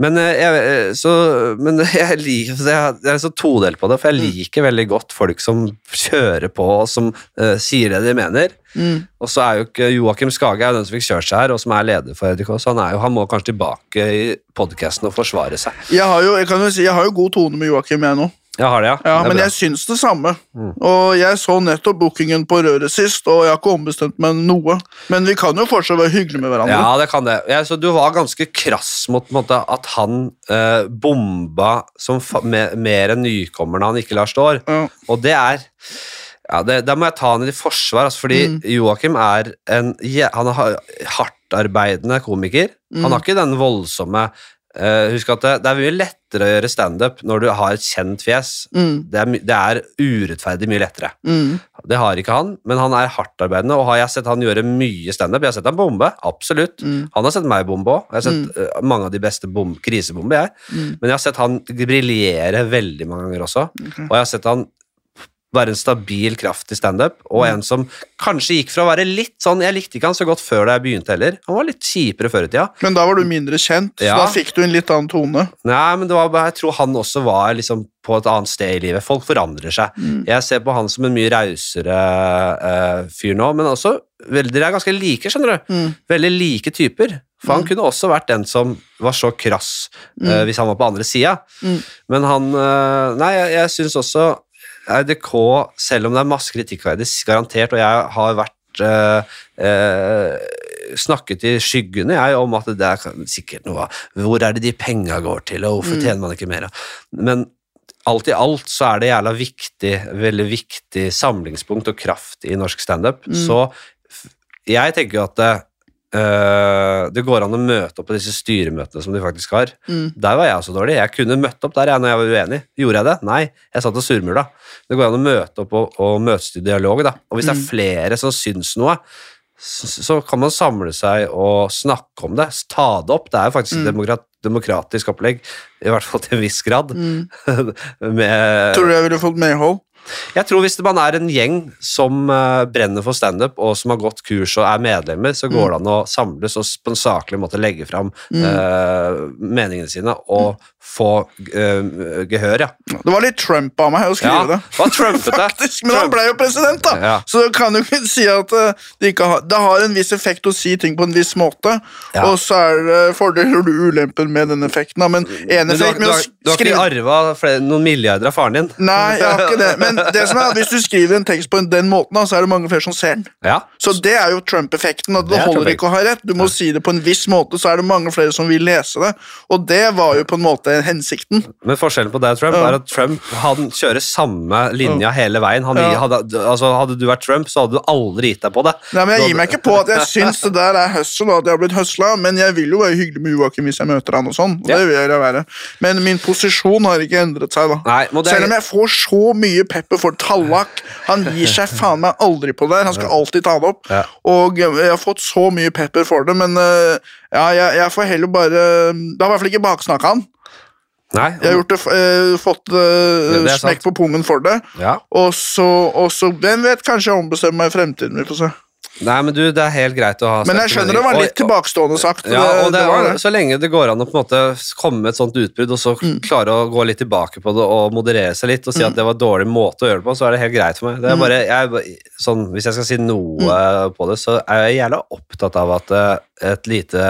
Men, eh, jeg, eh, så, men jeg liker jeg, jeg er så todelt på det, for jeg Mm. liker veldig godt folk som kjører på, og som uh, sier det de mener. Mm. Og så er jo ikke Joakim Skage er jo den som fikk kjørt seg her, og som er leder for EDK, så han, er jo, han må kanskje tilbake i podkasten og forsvare seg. Jeg har jo jeg si, jeg har jo god tone med Joakim, jeg nå. Jeg har det, ja. Ja, Det men bra. jeg syns det samme. Mm. Og jeg så nettopp bookingen på Røret sist, og jeg har ikke ombestemt meg noe. Men vi kan jo fortsatt være hyggelige med hverandre. Ja, det kan det. Ja, så du var ganske krass mot måte, at han eh, bomba som mer enn nykommerne han ikke lar stå. Ja. Og det er ja, det, Da må jeg ta han i forsvar, altså, fordi Mm. Joakim er en han er hardtarbeidende komiker. Mm. Han har ikke den voldsomme eh, Husk at det, det er mye lettere å gjøre standup når du har et kjent fjes. Mm, Det er, det er urettferdig mye lettere. mm, Det har ikke han, men han er hardtarbeidende, og har jeg sett han gjøre mye standup. Jeg har sett han bombe, absolutt. mm, Han har sett meg bombe òg. Jeg har sett uh, mange av de beste bom krisebomber, jeg. mm. Men jeg har sett han briljere veldig mange ganger også. Okay. Og jeg har sett han være en stabil kraft i standup, og Mm. en som kanskje gikk fra å være litt sånn Jeg likte ikke han så godt før da jeg begynte heller. Han var litt kjipere før i tida. Men da var du mindre kjent, så da fikk du en litt annen tone. Nei, men det var, jeg tror han også var liksom på et annet sted i livet. Folk forandrer seg. Mm. Jeg ser på han som en mye rausere uh, fyr nå, men også Dere er ganske like, skjønner du. Mm. Veldig like typer. For han Mm. kunne også vært den som var så krass uh, hvis han var på andre sida. Mm. Men han uh, Nei, jeg, jeg syns også RDK, selv om det er masse kritikk av det, garantert, og jeg har vært eh, eh, snakket i skyggene jeg om at det er sikkert noe Hvor er det de penga går til, og hvorfor Mm. tjener man ikke mer? Men alt i alt så er det jævla viktig, veldig viktig samlingspunkt og kraft i norsk standup. Mm. Så jeg tenker jo at eh, det går an å møte opp på disse styremøtene som de faktisk har. Mm. Der var jeg også dårlig. Jeg kunne møtt opp der jeg, når jeg var uenig. Gjorde jeg det? Nei, jeg satt og surmula. Det går an å møte opp og, og møtes til dialog. Da. Og hvis det er Mm. flere som syns noe, så, så kan man samle seg og snakke om det. Ta det opp. Det er jo faktisk Mm. demokrat, demokratisk opplegg, i hvert fall til en viss grad. Mm. Med, Tror du jeg ville fått medhold? Jeg tror hvis man er en gjeng som eh, brenner for standup, og som har gått kurs og er medlemmer, så går det an å samles og på en saklig måte legge fram Mm. uh, meningene sine og få uh, gehør, ja. Det var litt Trump av meg å skrive det. Hva trumpet? Faktisk, Men han ble jo president, da! Ja. Så du kan jo ikke si at det ikke har Det har en viss effekt å si ting på en viss måte, Ja. og så er det fordeler og ulemper med den effekten. Da. Men en Men du har, du har, du har ikke arva noen milliarder av faren din? Nei, jeg har ikke det. Men det som er, hvis du skriver en tekst på den måten, så er det mange flere som ser den. Ja. Så det er jo Trump-effekten. at Det, Det er holder ikke å ha rett. Du må si det på en viss måte, så er det mange flere som vil lese det. Og det var jo på en måte hensikten. Men forskjellen på deg og Trump Ja. er at Trump han kjører samme linja hele veien. Han, Ja. hadde, altså, hadde du vært Trump, så hadde du aldri gitt deg på det. Nei, men Jeg gir meg ikke på at jeg syns det der er hustle, og at jeg har blitt høsla, men jeg vil jo være hyggelig med Joakim hvis jeg møter han og sånn. og Ja. det vil jeg være. Men min posisjon har ikke endret seg, da. Nei, det, Selv om jeg får så mye pepper for Tallak. Han gir seg faen meg aldri på det. Han skal alltid ta det opp. Ja. Og jeg har fått så mye pepper for det, men øh, ja, jeg, jeg får heller bare Det har i hvert fall ikke baksnakka han. Nei, Jeg har gjort det, eh, fått eh, smekk på pungen for det. ja. Og så, og så Hvem vet, kanskje jeg ombestemmer meg i fremtiden. Vi får se. Nei, men du, det er helt greit å ha Men jeg skjønner det var litt tilbakestående sagt. Ja, og det, det var det. Så lenge det går an å på en måte komme med et sånt utbrudd, og så Mm. klare å gå litt tilbake på det og moderere seg litt og si at det var en dårlig måte å gjøre det på, så er det helt greit for meg. Det Mm. er bare, jeg, sånn, hvis jeg skal si noe på det, så er jeg gjerne opptatt av at eh, et lite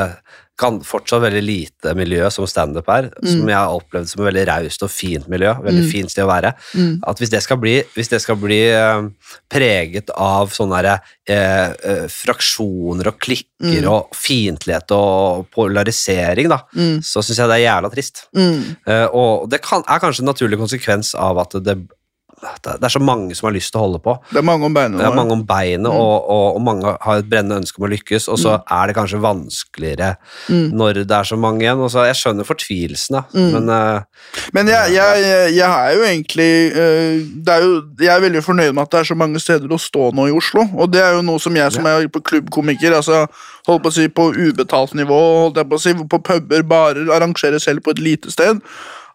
kan fortsatt veldig lite miljø som standup er, som jeg har opplevd som et veldig raust og fint miljø. Veldig Mm. fint sted å være. Mm. At hvis det skal bli, hvis det skal bli eh, preget av sånne der, eh, eh, fraksjoner og klikker Mm. og fiendtlighet og polarisering, da, Mm. så syns jeg det er jævla trist. Mm. Eh, og det kan, er kanskje en naturlig konsekvens av at det, det er så mange som har lyst til å holde på. Det er mange om beinet. Det er mange om beinet, Mm. og, og, og mange har et brennende ønske om å lykkes, og så er det kanskje vanskeligere Mm. når det er så mange igjen. Og så, jeg skjønner fortvilelsen, da, Mm. men uh, Men jeg, jeg, jeg, er jo egentlig uh, det er jo, Jeg er veldig fornøyd med at det er så mange steder å stå nå i Oslo. Og det er jo noe som jeg som er på klubbkomiker, altså holdt på å si på ubetalt nivå, holdt jeg på å si, på puber, barer, arrangerer selv på et lite sted.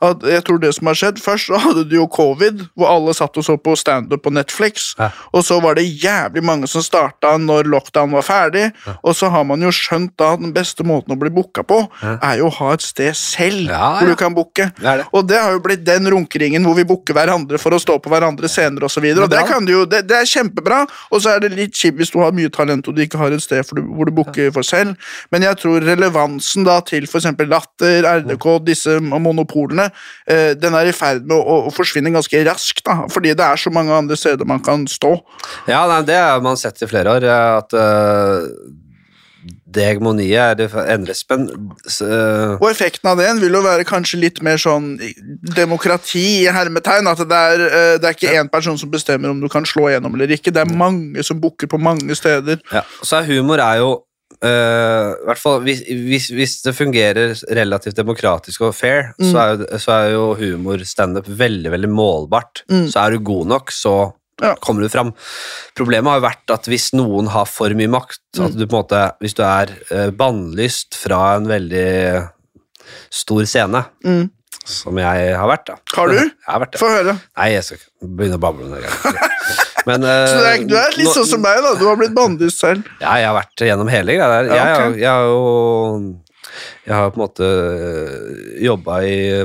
At jeg tror det som har skjedd Først så hadde du jo covid, hvor alle satt og så på standup på Netflix. Ja. Og så var det jævlig mange som starta når lockdown var ferdig. Og så har man jo skjønt da at den beste måten å bli booka på, er jo å ha et sted selv Ja, hvor du kan booke. Og det har jo blitt den runkeringen hvor vi booker hverandre for å stå på hverandre senere osv. Det er Og det, kan du jo, det, det er kjempebra, og så er det litt kjipt hvis du har mye talent og du ikke har et sted du, hvor du booker for selv. Men jeg tror relevansen da til f.eks. Latter, RDK, disse monopolene, den er i ferd med å, å forsvinne ganske raskt. da, Fordi det er så mange andre steder man kan stå. Ja, nei, det har man sett i flere år, eh, at uh det hegemoniet er endres, men eh, Og effekten av den vil jo være kanskje litt mer sånn demokrati i hermetegn. At det er, eh, det er ikke én person som bestemmer om du kan slå gjennom eller ikke. Det er mange som booker på mange steder. ja. Så humor er jo i hvert fall hvis, hvis, hvis det fungerer relativt demokratisk og fair, Mm. så, er jo, så er jo humor standup veldig veldig målbart. Mm. Så er du god nok, så Ja. kommer du fram. Problemet har jo vært at hvis noen har for mye makt, Mm. at du på en måte, hvis du er uh, bannlyst fra en veldig stor scene, Mm. som jeg har vært da. Har du? Har vært. Få høre. Nei, jeg skal ikke begynne å bable om det. Men, uh, Så er, du er litt nå- sånn som meg, da. Du har blitt bannlyst selv. Ja, jeg har vært gjennom hele greia der. Ja, har- jeg har jo Jeg har på en måte jobba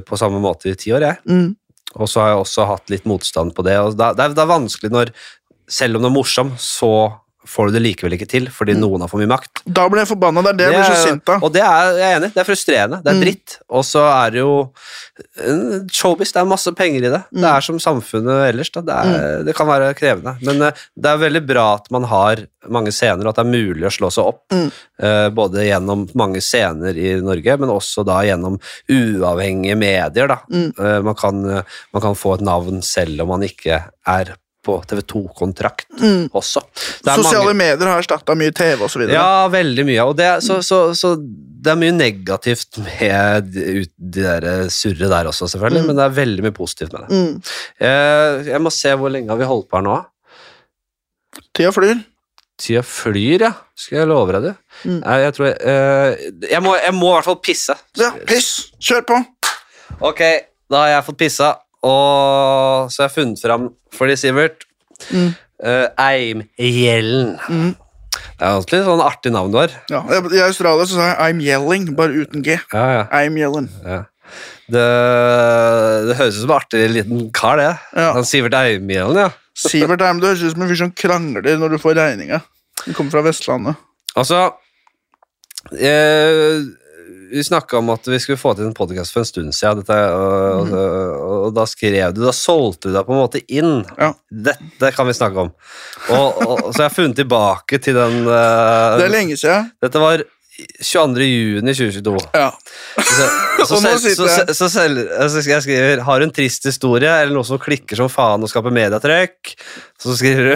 på samme måte i ti år, jeg. Mm. Og så har jeg også hatt litt motstand på det. Det, er, det er vanskelig når Selv om det er morsomt, så får du det likevel ikke til fordi noen har for mye makt. Da ble jeg forbanna. Det er det jeg blir så sint av. Og det er jeg er enig. Det er frustrerende. Det er Mm. dritt. Og så er det jo showbiz. Det er masse penger i det. Mm. Det er som samfunnet ellers. Da. Det, er, det kan være krevende. Men eh, det er veldig bra at man har mange scener, og at det er mulig å slå seg opp. Mm. eh, Både gjennom mange scener i Norge, men også da gjennom uavhengige medier. Da. Mm. Eh, Man, kan, man kan få et navn selv om man ikke er på TV2-kontrakt Mm. også. Er mange- Sosiale medier har erstatta mye TV osv. ja, veldig mye. Og det, så, så, så det er mye negativt med de, de der surret der også, selvfølgelig, Mm. men det er veldig mye positivt med det. Mm. Jeg, jeg må se hvor lenge har vi holdt på her nå. Tida flyr. Tida flyr, ja. Skal jeg love deg det? Mm. Nei, jeg tror jeg, eh, jeg, må, jeg må i hvert fall pisse. Ja, piss. Kjør på. Ok, da har jeg fått pissa, og så har jeg funnet fram for de, Sivert. Mm. Uh, Eimhjellen. Mm. Det er alltid sånn artig navn du har. Ja, I Australia så sa jeg 'I'm yelling', bare uten G. Ja, ja. I'm yelling. Ja. Det, det høres ut som en artig liten kar, det. Ja. Han Sivert Eimhjellen, ja. Sivert Eim, Det høres ut som en fyr som krangler når du får regninga. Du kommer fra Vestlandet. Altså eh, Vi snakka om at vi skulle få til en podkast for en stund siden, dette, og, og, og da skrev du Da solgte du deg på en måte inn. Ja. Dette kan vi snakke om. Og, så jeg har funnet tilbake til den uh, Det er lenge siden. Dette var 22. juni 2022. Ja. Så, så, så, så, så selv, altså jeg skriver Har en trist historie eller noe som klikker som faen og skaper medietrekk Så skriver du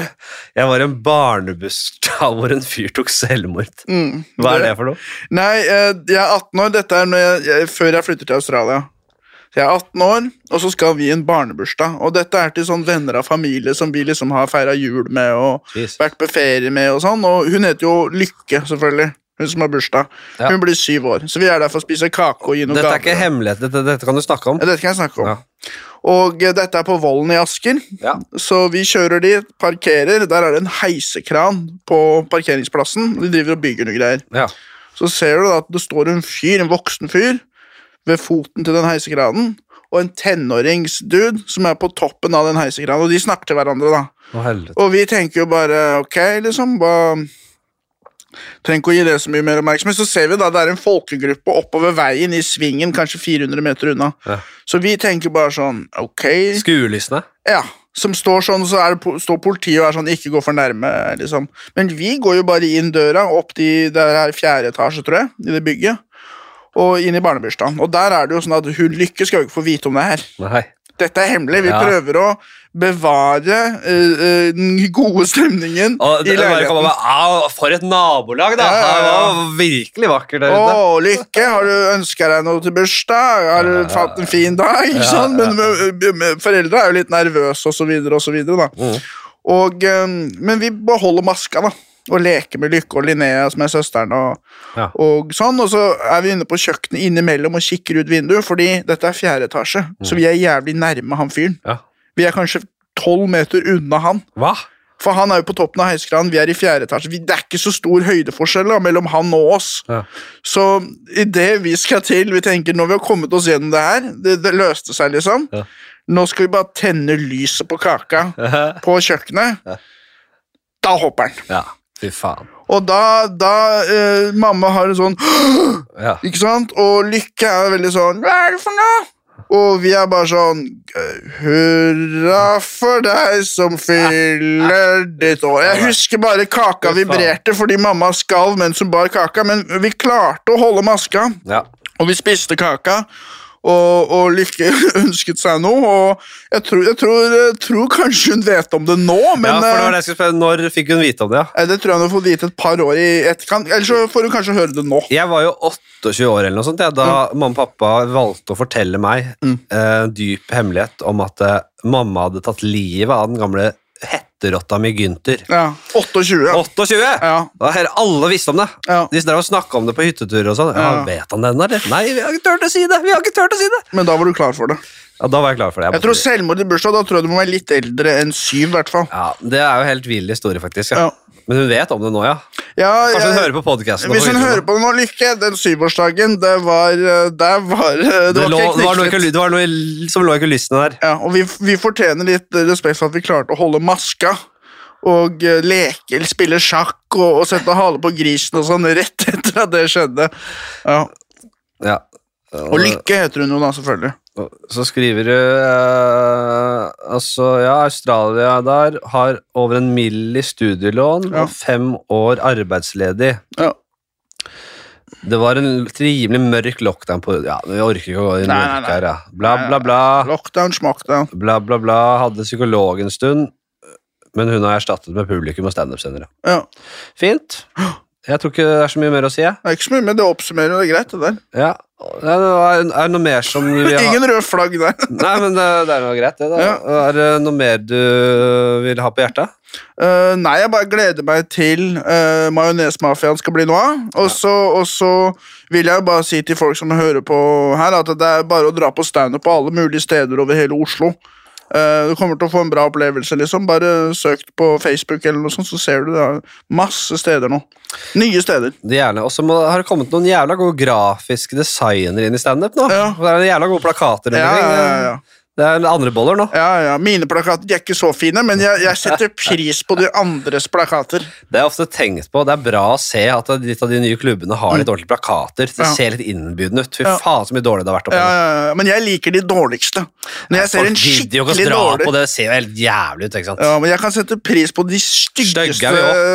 Jeg var i en barnebursdag hvor en fyr tok selvmord. Mm. Hva er det for noe? Nei, eh, jeg er 18 år. Dette er jeg, før jeg flytter til Australia. Så jeg er 18 år, og så skal vi i en barnebursdag. Og dette er til sånn venner av familie som vi liksom har feira jul med og Jeez. vært på ferie med. og sånn, Og hun heter jo Lykke, selvfølgelig. Hun som har bursdag. Ja. Hun blir syv år. Så vi er der for å spise kake og gi noe Dette er ikke hemmelighet, dette, dette kan du snakke om. Ja, dette kan jeg snakke om. Ja. Og eh, dette er på Vollen i Asker, Ja. så vi kjører dit, parkerer. Der er det en heisekran på parkeringsplassen. De driver og bygger noe greier. Ja. Så ser du da at det står en fyr, en voksen fyr, ved foten til den heisekranen, og en tenåringsdude som er på toppen av den heisekranen, og de snakker til hverandre, da. Å. Og vi tenker jo bare ok, liksom, hva Trenger ikke å gi det så mye mer oppmerksomhet. Så ser vi da det er en folkegruppe oppover veien i svingen, kanskje 400 meter unna. Ja. Så vi tenker bare sånn ok, Skuelystne. ja. Som står sånn, så er det, står politiet og er sånn ikke gå for nærme, liksom. Men vi går jo bare inn døra, opp de, det er fjerde etasje, tror jeg, i det bygget. Og inn i barnebursdagen. Og der er det jo sånn at hun Lykke skal jo ikke få vite om det her. Nei. Dette er hemmelig. Vi Ja. prøver å bevare uh, uh, den gode stemningen Og i leiligheten. med, For et nabolag, da! Ja, ja. Det var virkelig vakkert der ute. Å, Lykke, har du ønska deg noe til bursdag? Har du hatt en fin dag? Ikke ja. Men med, med, foreldre er jo litt nervøse, og så videre, og så videre, da. Mm. Og, um, men vi beholder maska, da. Og leke med Lykke og Linnea, som er søsteren, og, Ja. og sånn. Og så er vi inne på kjøkkenet innimellom og kikker ut vinduet, fordi dette er fjerde etasje, så vi er jævlig nærme han fyren. Ja. Vi er kanskje tolv meter unna han. Hva? For han er jo på toppen av heiskranen, vi er i fjerde etasje. Det er ikke så stor høydeforskjell da, mellom han og oss. Ja. Så idet vi skal til Vi tenker når vi har kommet oss gjennom det her, det, det løste seg, liksom. Ja. Nå skal vi bare tenne lyset på kaka på kjøkkenet. Ja. Da hopper han. Fy faen. Og da, da eh, Mamma har en sånn Ja. Ikke sant? Og Lykke er veldig sånn Hva er det for noe? Og vi er bare sånn Hurra for deg som fyller ditt år. Jeg husker bare kaka vibrerte fordi mamma skalv mens hun bar kaka, men vi klarte å holde maska, ja. og vi spiste kaka. Og, og Lykke ønsket seg noe, og jeg tror, jeg, tror, jeg tror kanskje hun vet om det nå, men ja, for det var eh, det jeg skulle spørre. Når fikk hun vite om det? ja? eh, det tror jeg hun har fått vite et par år i etterkant. Eller så får hun kanskje høre det nå. Jeg var jo 28 år eller noe sånt, ja, da mamma og pappa valgte å fortelle meg Mm. eh, dyp hemmelighet om at eh, mamma hadde tatt livet av den gamle hetterotta mi Gynter. Ja, 28. Ja. 28! Ja, Da her, alle visste om det. ja. De drev og snakka om det på hytteturer og sånn. Ja, Ja. Vet han ennå, eller? Nei, vi har ikke turt å si det! Vi har ikke turt å si det! Men da var du klar for det. Ja, Da var jeg klar for det. Jeg tror selvmord i bursdag, da tror jeg du må være litt eldre enn syv, i hvert fall. Ja, Det er jo helt vill historie, faktisk. Ja. Ja. Men hun vet om det nå, ja. Ja, Kanskje hun hører på podkasten. Hvis hun hører på det nå, Lykke, den syvårsdagen, det var Det var eh, Det det, var lå, ikke det var noe, det var noe som lå i kulissene der. Ja, og vi, vi fortjener litt eh, respekt for at vi klarte å holde maska. Og eh, leke spille sjakk og, og sette hale på grisen og sånn rett etter at det skjedde. Ja. Ja. Og Lykke heter hun jo da, selvfølgelig. Så skriver du eh, Altså, ja, Australia der har over en mill i studielån Ja. og fem år arbeidsledig. Ja. Det var en rimelig mørk lockdown på Ja, vi orker ikke å gå inn Nei, nei, nei. her, ja. Bla, bla, bla. Lockdown, smackdown. Bla, bla, bla. Hadde psykolog en stund, men hun har erstattet med publikum og standup-sendere. Ja. Fint. Jeg tror ikke det er så mye mer å si. jeg. Det er ikke så mye, men det oppsummerer jo det greit, det der. Ja. Er det er det noe mer som vi har Ingen røde flagg der. Nei, men det, det er noe greit, det. da. Er det noe mer du vil ha på hjertet? Uh, nei, jeg bare gleder meg til uh, Majonesmafiaen skal bli noe av. Og så vil jeg jo bare si til folk som hører på her, at det er bare å dra på standup på alle mulige steder over hele Oslo. Eh, du kommer til å få en bra opplevelse. liksom Bare søk på Facebook, eller noe sånt, så ser du det masse steder nå. Nye steder. Det gjerne. Og så har det kommet noen jævla gode grafiske designere inn i standup nå. Ja. Det er jævla gode plakater. Ja, Ja, ja, ja. Det er andre boller nå. ja, ja. Mine plakater de er ikke så fine, men jeg, jeg setter pris på de andres plakater. Det er ofte tenkt på. Det er bra å se at litt av de nye klubbene har litt ordentlige plakater. Det Mm. Ja. ser litt innbydende ut. Fy faen så mye dårlig det har vært. oppe Ja, ja. Men jeg liker de dårligste. Når jeg ser Folk en gidder jo ikke å skikkelig dra dårlig på det. Ser jo helt jævlig ut. ikke sant? Ja, men jeg kan sette pris på de styggeste Stygge.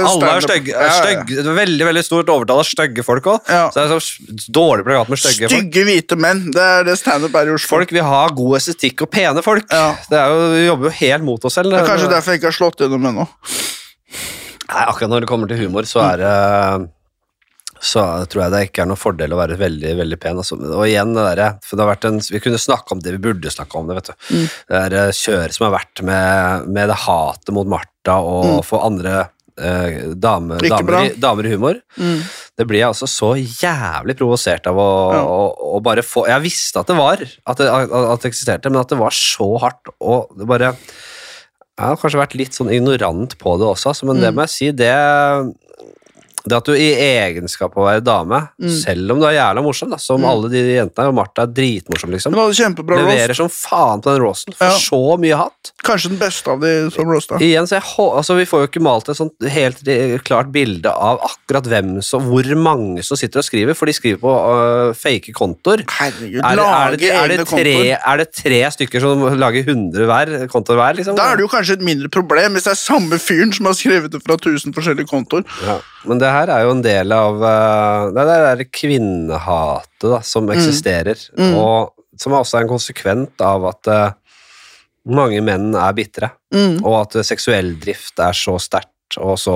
Alle er stygge. Er Veldig veldig stort overtall av stygge folk òg. Så det er så dårlig plakat med stygge folk. Stygge hvite menn. Det er det standup er i Oslo. Folk vil ha god estetikk og pene folk. Ja. Det er jo, vi jobber jo helt mot oss selv. Det er kanskje derfor jeg ikke har slått gjennom ennå. Nei, akkurat når det kommer til humor, så er det så tror jeg det ikke er noen fordel å være veldig veldig pen. Altså. Og igjen, det der, for det har vært en, Vi kunne snakke om det, vi burde snakke om det. vet du. Mm. Det der eh, kjøret som har vært med, med det hatet mot Martha og Mm. for andre eh, dame, damer, i, damer i humor. Mm. Det blir jeg altså så jævlig provosert av å, Ja. å, å bare få Jeg visste at det var, at det, at det eksisterte, men at det var så hardt, og det bare Jeg har kanskje vært litt sånn ignorant på det også, men men det Mm. må jeg si, det det at du i egenskap av å være dame, Mm. selv om du er jævla morsom, da, som Mm. alle de jentene, og Martha er dritmorsom, liksom, leverer som faen på den roasten, får Ja. så mye hatt. Kanskje den beste av de som roasta. Igjen, så jeg, altså, Vi får jo ikke malt et sånt helt klart bilde av akkurat hvem som, hvor mange som sitter og skriver, for de skriver på uh, fake kontoer. Herregud, Er, er, det, er, det tre, er det tre stykker som lager 100 hver, kontoer hver? Liksom? Da er det jo kanskje et mindre problem hvis det er samme fyren som har skrevet det fra 1000 forskjellige kontoer. ja. Men det her er jo en del av øh, det der er kvinnehatet da, som eksisterer, Mm. og som også er en konsekvent av at øh, mange menn er bitre, Mm. og at seksuell drift er så sterkt og så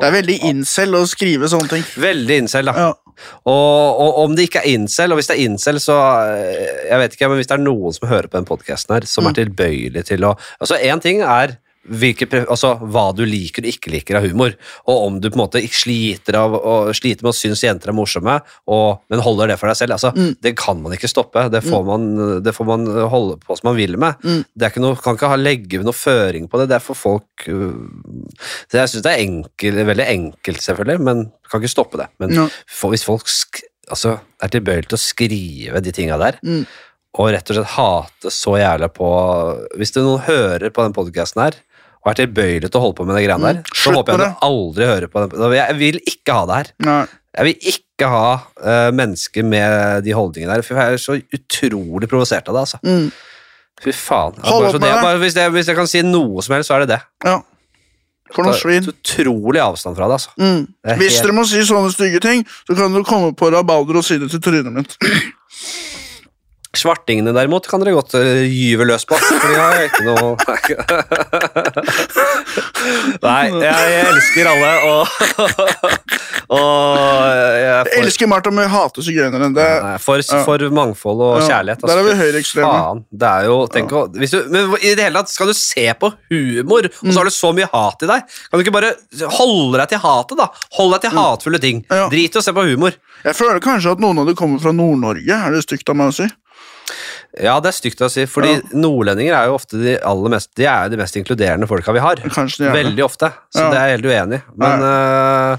Det er veldig incel å skrive sånne ting. Veldig incel, da. Ja. Og, og om det ikke er incel, og hvis det er incel, så eh, Jeg vet ikke, men hvis det er noen som hører på den podkasten her, som Mm. er tilbøyelig til å Altså, én ting er hvilke, altså, hva du liker og ikke liker av humor, og om du på en måte sliter, av, og sliter med å synes jenter er morsomme, og, men holder det for deg selv. Altså, Mm. Det kan man ikke stoppe. Det får, man, det får man holde på som man vil med. Mm. Det er ikke noe, kan ikke ha, legge noe føring på det. Det er for folk øh, Jeg syns det er enkel, veldig enkelt, selvfølgelig, men kan ikke stoppe det. Men no. for, hvis folk altså, er tilbøyelige til å skrive de tinga der, Mm. og rett og slett hate så jævlig på Hvis det noen hører på den podkasten her, og er tilbøyelig til å holde på med de greiene der, Mm. så Slutt håper jeg du aldri hører på den. Jeg vil ikke ha det her. Nei. Jeg vil ikke ha uh, mennesker med de holdningene der, for jeg er så utrolig provosert av det. altså. Mm. Fy faen. Hold opp med det, det. bare, hvis, jeg, hvis jeg kan si noe som helst, så er det det. Ja. For noe svin. utrolig avstand fra det, altså. Mm. Det Hvis helt- dere må si sånne stygge ting, så kan dere komme på rabalder og si det til trynet mitt. Svartingene derimot kan dere godt eh, gyve løs på, for de har ikke noe Nei, jeg, jeg elsker alle, og, og jeg Jeg elsker Martha, men jeg hater sigøynere. Det Nei, for, for mangfold og Ja, kjærlighet. der er vi høyreekstreme. Faen, det er jo, tenk å, hvis du, men i det hele tatt, skal du se på humor, og så har du så mye hat i deg, kan du ikke bare holde deg til hatet da? Hold deg til hatefulle ting. Ja. Drit i å se på humor. Jeg føler kanskje at noen av dem kommer fra Nord-Norge. Er det stygt av meg å si? Ja, det er stygt å si, fordi Ja. nordlendinger er jo ofte de aller mest, de er jo de mest inkluderende folka vi har. Veldig ofte, så Ja. det er jeg helt uenig i. Men uh,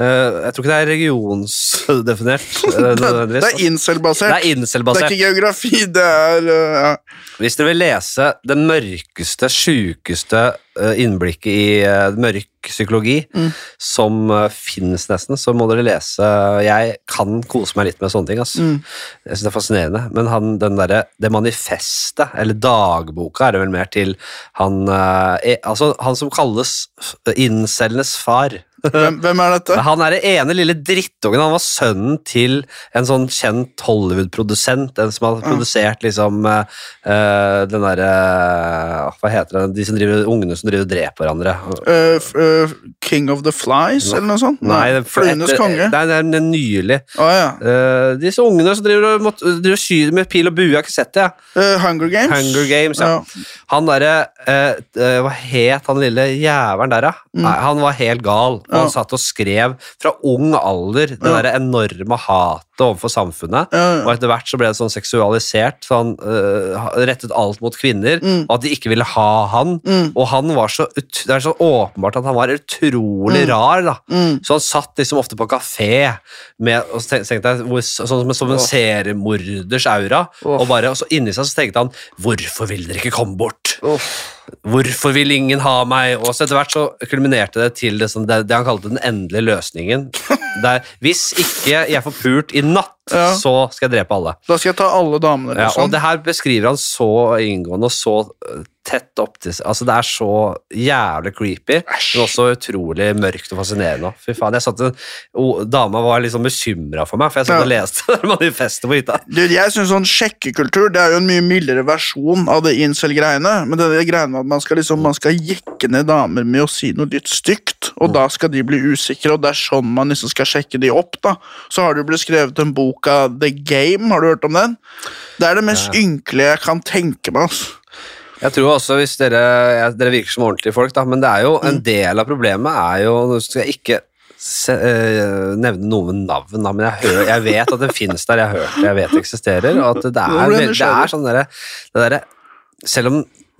uh, jeg tror ikke det er regionsdefinert. øh, Det, det er incel-basert. det er Det er ikke geografi, det er uh, ja. Hvis dere vil lese det mørkeste, sjukeste innblikket i mørk psykologi Mm. som uh, finnes nesten, så må dere lese Jeg kan kose meg litt med sånne ting. Altså. Mm. Jeg synes det er fascinerende. Men han, den der, det manifestet, eller dagboka, er det vel mer til han øh, e- Altså, han som kalles incellenes far. hvem, hvem er dette? Han er det ene lille drittungen. Han var sønnen til en sånn kjent Hollywood-produsent. En som har produsert liksom eh, eh, den derre uh, Hva heter det? De som driver, ungene som driver og dreper hverandre. Uh, uh, King of the Flies, eller noe sånt? Nei, Flyenes etter- konge. Nei, det er nylig. Å ja. uh, disse ungene som driver og, måtte- driver og skyter med pil og bue, jeg har ikke sett det. Ja. Uh, Hunger Games. Hunger Games, ja. Han derre eh, Hva het han lille jævelen der, da? Nei, han var helt gal. Og Mm. Han satt og skrev fra ung alder det derre enorme hatet overfor samfunnet. Og etter hvert så ble det sånn seksualisert, så han rettet alt mot kvinner, Mm. og at de ikke ville ha han. Mm. Og han var så ut, Det er så åpenbart at han var utrolig Mm. rar, da. Mm. Så han satt liksom ofte på kafé med, og tenkte jeg, sånn som, en seriemorders aura. Oh. Og, bare, og så inni seg så tenkte han Hvorfor vil dere ikke komme bort? Oh. Hvorfor vil ingen ha meg? Og så etter hvert så kulminerte det til det, som, det, det han kalte den endelige løsningen. Der, hvis ikke jeg får pult i natt, Ja. så skal jeg drepe alle. Da skal jeg ta alle damene. Ja, Liksom. og det her beskriver han så inngående og så øh, tett opp til Altså, det er så jævlig creepy, men også utrolig mørkt og fascinerende. Fy faen, jeg satt en, o, Dama var liksom bekymra for meg, for jeg satt Ja. og leste manifestet på hytta. Du, jeg synes sånn Sjekkekultur det er jo en mye mildere versjon av det incel-greiene. Men det det greiene med at man skal, liksom, man skal jekke ned damer med å si noe litt stygt, og da skal de bli usikre, og det er sånn man liksom skal sjekke de opp. da. Så har det jo blitt skrevet en bok av The Game, har du hørt om den? Det er det mest ynkelige jeg kan tenke meg. altså. Jeg tror også hvis dere, ja, dere virker som ordentlige folk, da, men det er jo Mm. en del av problemet er jo Nå skal jeg ikke se, uh, nevne noe med navn, da, men jeg, hører, jeg vet at det finnes der, jeg har hørt det, jeg vet det eksisterer, og at det er, det er sånn derre det derre- Selv om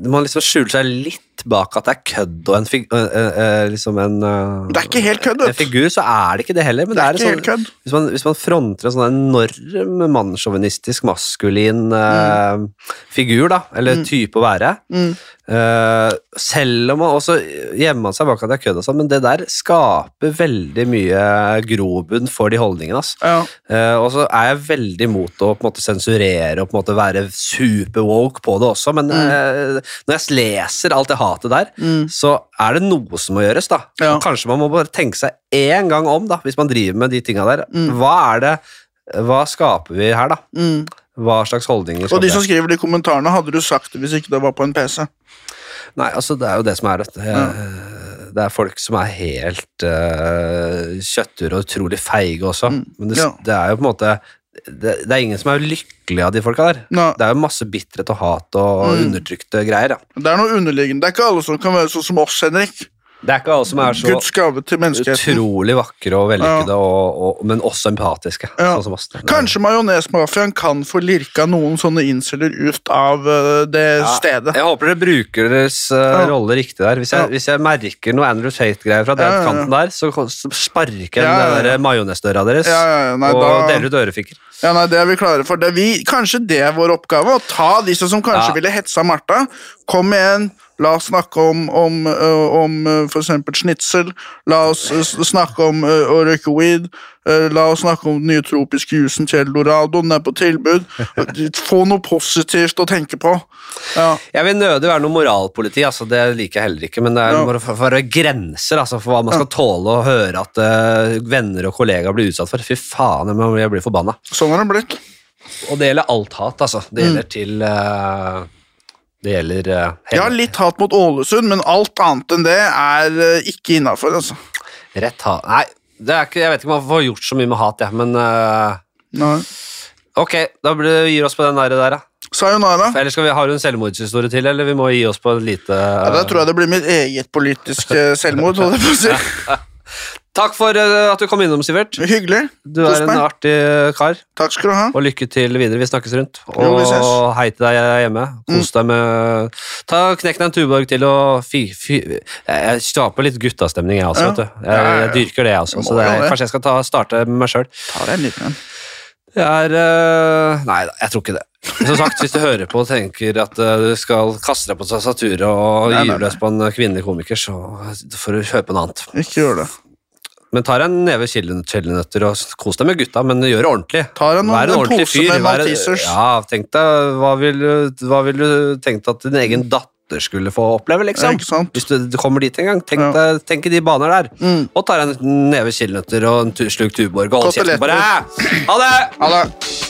man liksom skjuler seg litt bak at det er kødd og en, fig, øh, øh, liksom en, øh, Det er ikke helt kødd, en figur, så er det ikke det heller. Men Det er det ikke er helt sånn, kødd. hvis, man, hvis man fronter en sånn enorm mannssjåvinistisk, maskulin øh, figur, da, eller Mm. type å være Mm. uh, Selv om man også gjemmer man seg bak at det er kødd, og sånn, men det der skaper veldig mye grobunn for de holdningene. Altså. Ja. Uh, og så er jeg veldig imot å på en måte sensurere og på en måte være super woke på det også, men uh, når jeg leser alt det hatet der, Mm. så er det noe som må gjøres. da. Ja. Kanskje man må bare tenke seg én gang om, da, hvis man driver med de tinga der. Mm. Hva er det Hva skaper vi her, da? Mm. Hva slags holdninger Og de som skriver de kommentarene, hadde du sagt det hvis ikke det var på en PC. Nei, altså, det er jo det som er det. Ja Det er folk som er helt uh, kjøtture og utrolig feige også. Mm. Men det, Ja. det er jo på en måte det, det er ingen som er lykkelig av de folka der. Nå, Det er jo masse bitterhet og hat og Mm. undertrykte greier. Ja. det er noe underliggende. Det er ikke alle som kan være sånn som oss, Henrik. Det er ikke alle som er så utrolig vakre og vellykkede, og, men også empatiske. Ja. Sånn som oss. Kanskje Majonesmafiaen kan få lirka noen sånne inceller ut av eh, det Ja, stedet. Jeg håper dere bruker deres uh, Ja. rolle riktig der. Hvis jeg, Ja. hvis jeg merker noe Andrew Tate-greier fra den Ja, ja, ja. kanten der, så, sparker jeg Ja, ja, ja. den der majonesdøra deres Ja, ja, ja, nei, og da- deler ut ørefiker. Ja, nei, det er vi klare for. Det vi, kanskje det er vår oppgave, å ta disse som kanskje Ja. ville hetsa Martha. Kom igjen, la oss snakke om, om, øh, om for eksempel snitsel. La oss øh, snakke om å røyke weed. La oss snakke om den nye tropiske jusen til Eldorado. Den er på tilbud. Få noe positivt å tenke på. Ja, Jeg vil nødig være noe moralpoliti, altså, det liker jeg heller ikke, men det er Ja. for, for grenser altså, for hva man skal tåle å høre at uh, venner og kollegaer blir utsatt for. Fy faen, jeg må- blir forbanna. sånn har det blitt. Og det gjelder alt hat, altså. Det Mm. gjelder til eh, Det gjelder uh, har litt hat mot Ålesund, men alt annet enn det er uh, ikke innafor. Altså. rett hat Nei, det ikke, jeg vet ikke om man får gjort så mye med hat, jeg, men uh, Nei. Ok, da blir det, gir oss på den der, der da. Sayonara. Eller skal vi ha en selvmordshistorie til, eller vi må gi oss på et lite Ja, da tror jeg det blir mitt eget politiske selvmord. holdt jeg på å si. Takk for eh, at du kom innom, Sivert. Hyggelig. Du er en artig kar. Takk skal du ha. Og lykke til videre. Vi snakkes rundt. Jo. Mm. Og hei til deg hjemme. Kos deg med Ta Knekk deg en Tuborg til og fy, fy Jeg skaper litt guttastemning, jeg også. Ja. vet du. Jeg, jeg dyrker det, jeg også. Så det, er, kanskje jeg skal ta, starte med meg sjøl. Jeg er uh, Nei jeg tror ikke det. Som sagt, hvis du hører på og tenker at uh, du skal kaste deg på tastaturet og gyve løs på en kvinnelig komiker, så får du høre på noe annet. Ikke gjør det. Men tar en neve chili- chilinøtter og kos deg med gutta, men gjør det ordentlig. Tar en, Vær en en ordentlig pose fyr. med Vær-. Ja, tenk deg, hva ville vil du tenkt at din egen datter skulle få oppleve, liksom? sant? Hvis du, du kommer dit en gang, tenk, Ja. deg, tenk i de baner der. Mm. Og tar en neve chilinøtter og en slurk Tuborg og hold kjeften på deg. Ha det! Ha det.